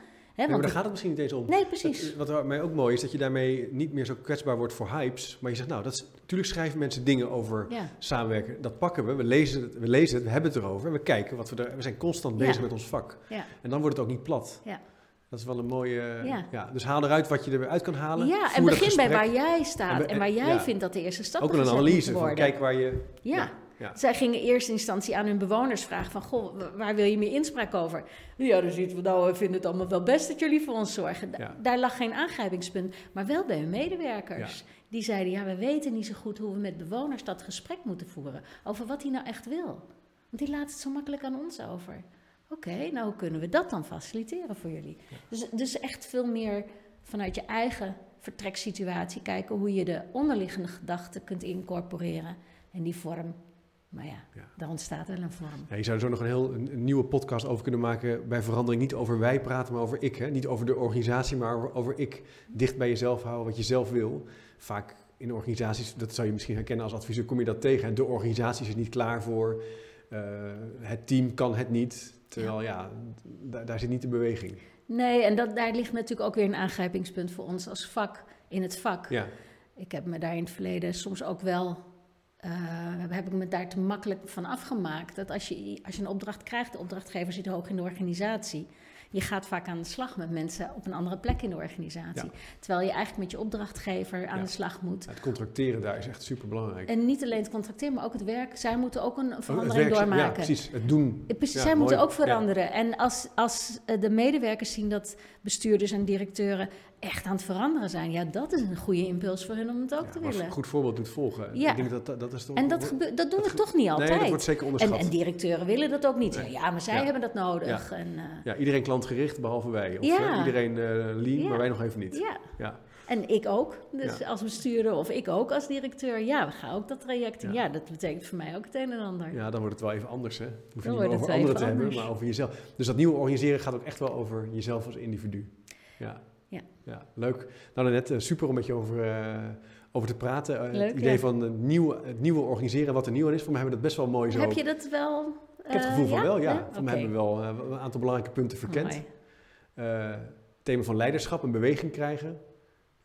Maar daar gaat het misschien niet eens om. Nee, precies. Wat mij ook mooi is, dat je daarmee niet meer zo kwetsbaar wordt voor hypes. Maar je zegt, nou, dat is, natuurlijk schrijven mensen dingen over ja. samenwerken. Dat pakken we, we lezen het, we, lezen het, we hebben het erover. En we kijken wat we er... We zijn constant bezig Ja. met ons vak. Ja. En dan wordt het ook niet plat. Ja. Dat is wel een mooie... Ja. Ja. dus haal eruit wat je eruit kan halen. ja, en begin bij waar jij staat En waar jij ja. vindt dat de eerste stappen Ook wel een analyse van kijk waar je... Ja. ja. Zij gingen in eerste instantie aan hun bewoners vragen van... Goh, wa- waar wil je meer inspraak over? Ja, dan zitten we nou, we vinden het allemaal wel best dat jullie voor ons zorgen. Da- Ja. Daar lag geen aangrijpingspunt, maar wel bij hun medewerkers. Die zeiden, ja, we weten niet zo goed hoe we met bewoners dat gesprek moeten voeren. Over wat hij nou echt wil. Want die laat het zo makkelijk aan ons over. Oké, nou hoe kunnen we dat dan faciliteren voor jullie? Dus, dus echt veel meer vanuit je eigen vertreksituatie kijken... hoe je de onderliggende gedachten kunt incorporeren. En die vorm, maar ja, Ja. daar ontstaat wel een vorm. Ja, je zou er zo nog een heel een, een nieuwe podcast over kunnen maken. Bij verandering niet over wij praten, maar over ik. Hè? Niet over de organisatie, maar over, over ik. Dicht bij jezelf houden, wat je zelf wil. Vaak in organisaties, dat zou je misschien herkennen als adviseur, kom je dat tegen. En de organisatie is er niet klaar voor. Eh, het team kan het niet. Terwijl ja, daar, daar zit niet de beweging. Nee, en dat, daar ligt natuurlijk ook weer een aangrijpingspunt voor ons als vak, in het vak. Ja, Ik heb me daar in het verleden soms ook wel, eh, heb ik me daar te makkelijk van afgemaakt. Dat als je, als je een opdracht krijgt, de opdrachtgever zit hoog in de organisatie. Je gaat vaak aan de slag met mensen op een andere plek in de organisatie. Terwijl je eigenlijk met je opdrachtgever aan Ja. de slag moet. het contracteren daar is echt super belangrijk. En niet alleen het contracteren, maar ook het werk. Zij moeten ook een Oh, verandering werk- Ja, doormaken. precies. Het doen. Eh, Precies, zij moeten ook veranderen. En als, als eh, de medewerkers zien dat bestuurders en directeuren echt aan het veranderen zijn, ja, dat is een goede impuls voor hun om het ook Ja, te willen. een goed voorbeeld doet volgen. Ja. Ik denk dat dat, dat is toch... En dat, gebe- dat doen we toch niet altijd. Nee, dat wordt zeker onderschat. en directeuren willen dat ook niet. Nee. Ja, maar zij Ja. hebben dat nodig. En, eh, Ja, iedereen klantgericht, behalve wij. Of Ja. eh, iedereen eh, lean, Ja. maar wij nog even niet. ja. En ik ook. Dus Ja. als bestuurder of ik ook als directeur. Ja, we gaan ook dat traject in. Ja. Ja, dat betekent voor mij ook het een en ander. ja, dan wordt het wel even anders. Hè? Hoef je Dan niet het over anderen te hebben, maar over jezelf. Dus dat nieuwe organiseren gaat ook echt wel over jezelf als individu. Ja, Ja. ja leuk. Nou, net super om met je over, eh, over te praten. Eh, Leuk, het idee van het nieuwe, het nieuwe organiseren, wat er nieuw aan is. Voor mij hebben we dat best wel mooi zo. Heb je dat wel? Ik heb het gevoel van wel, ja. Voor mij hebben we wel eh, een aantal belangrijke punten verkend. Eh, het thema van leiderschap, een beweging krijgen.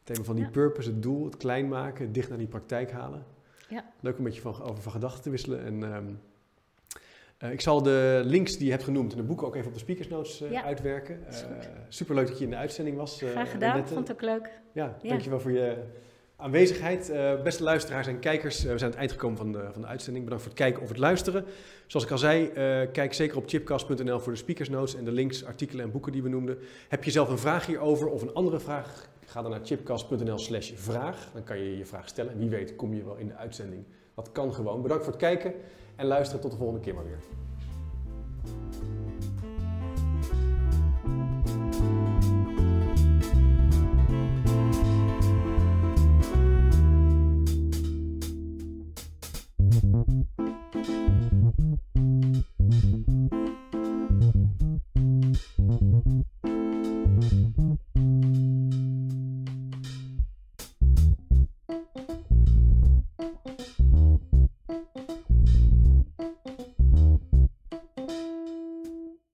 Thema van die Ja. purpose, het doel, het klein maken, het dicht naar die praktijk halen. Ja. Leuk om met je van, over van gedachten te wisselen. En, ehm, eh, ik zal de links die je hebt genoemd en de boeken ook even op de speakers notes eh, Ja. uitwerken. Uh, superleuk dat je in de uitzending was. eh, Graag gedaan, Annette. vond het ook leuk. Ja, Ja. dankjewel voor je aanwezigheid. Eh, beste luisteraars en kijkers, eh, we zijn aan het eind gekomen van de, van de uitzending. Bedankt voor het kijken of het luisteren. Zoals ik al zei, eh, kijk zeker op chipcast.nl voor de speakers notes en de links, artikelen en boeken die we noemden. Heb je zelf een vraag hierover of een andere vraag? Ga dan naar chipcast.nl slash vraag. Dan kan je je vraag stellen en wie weet kom je wel in de uitzending. Dat kan gewoon. Bedankt voor het kijken en luisteren. Tot de volgende keer maar weer.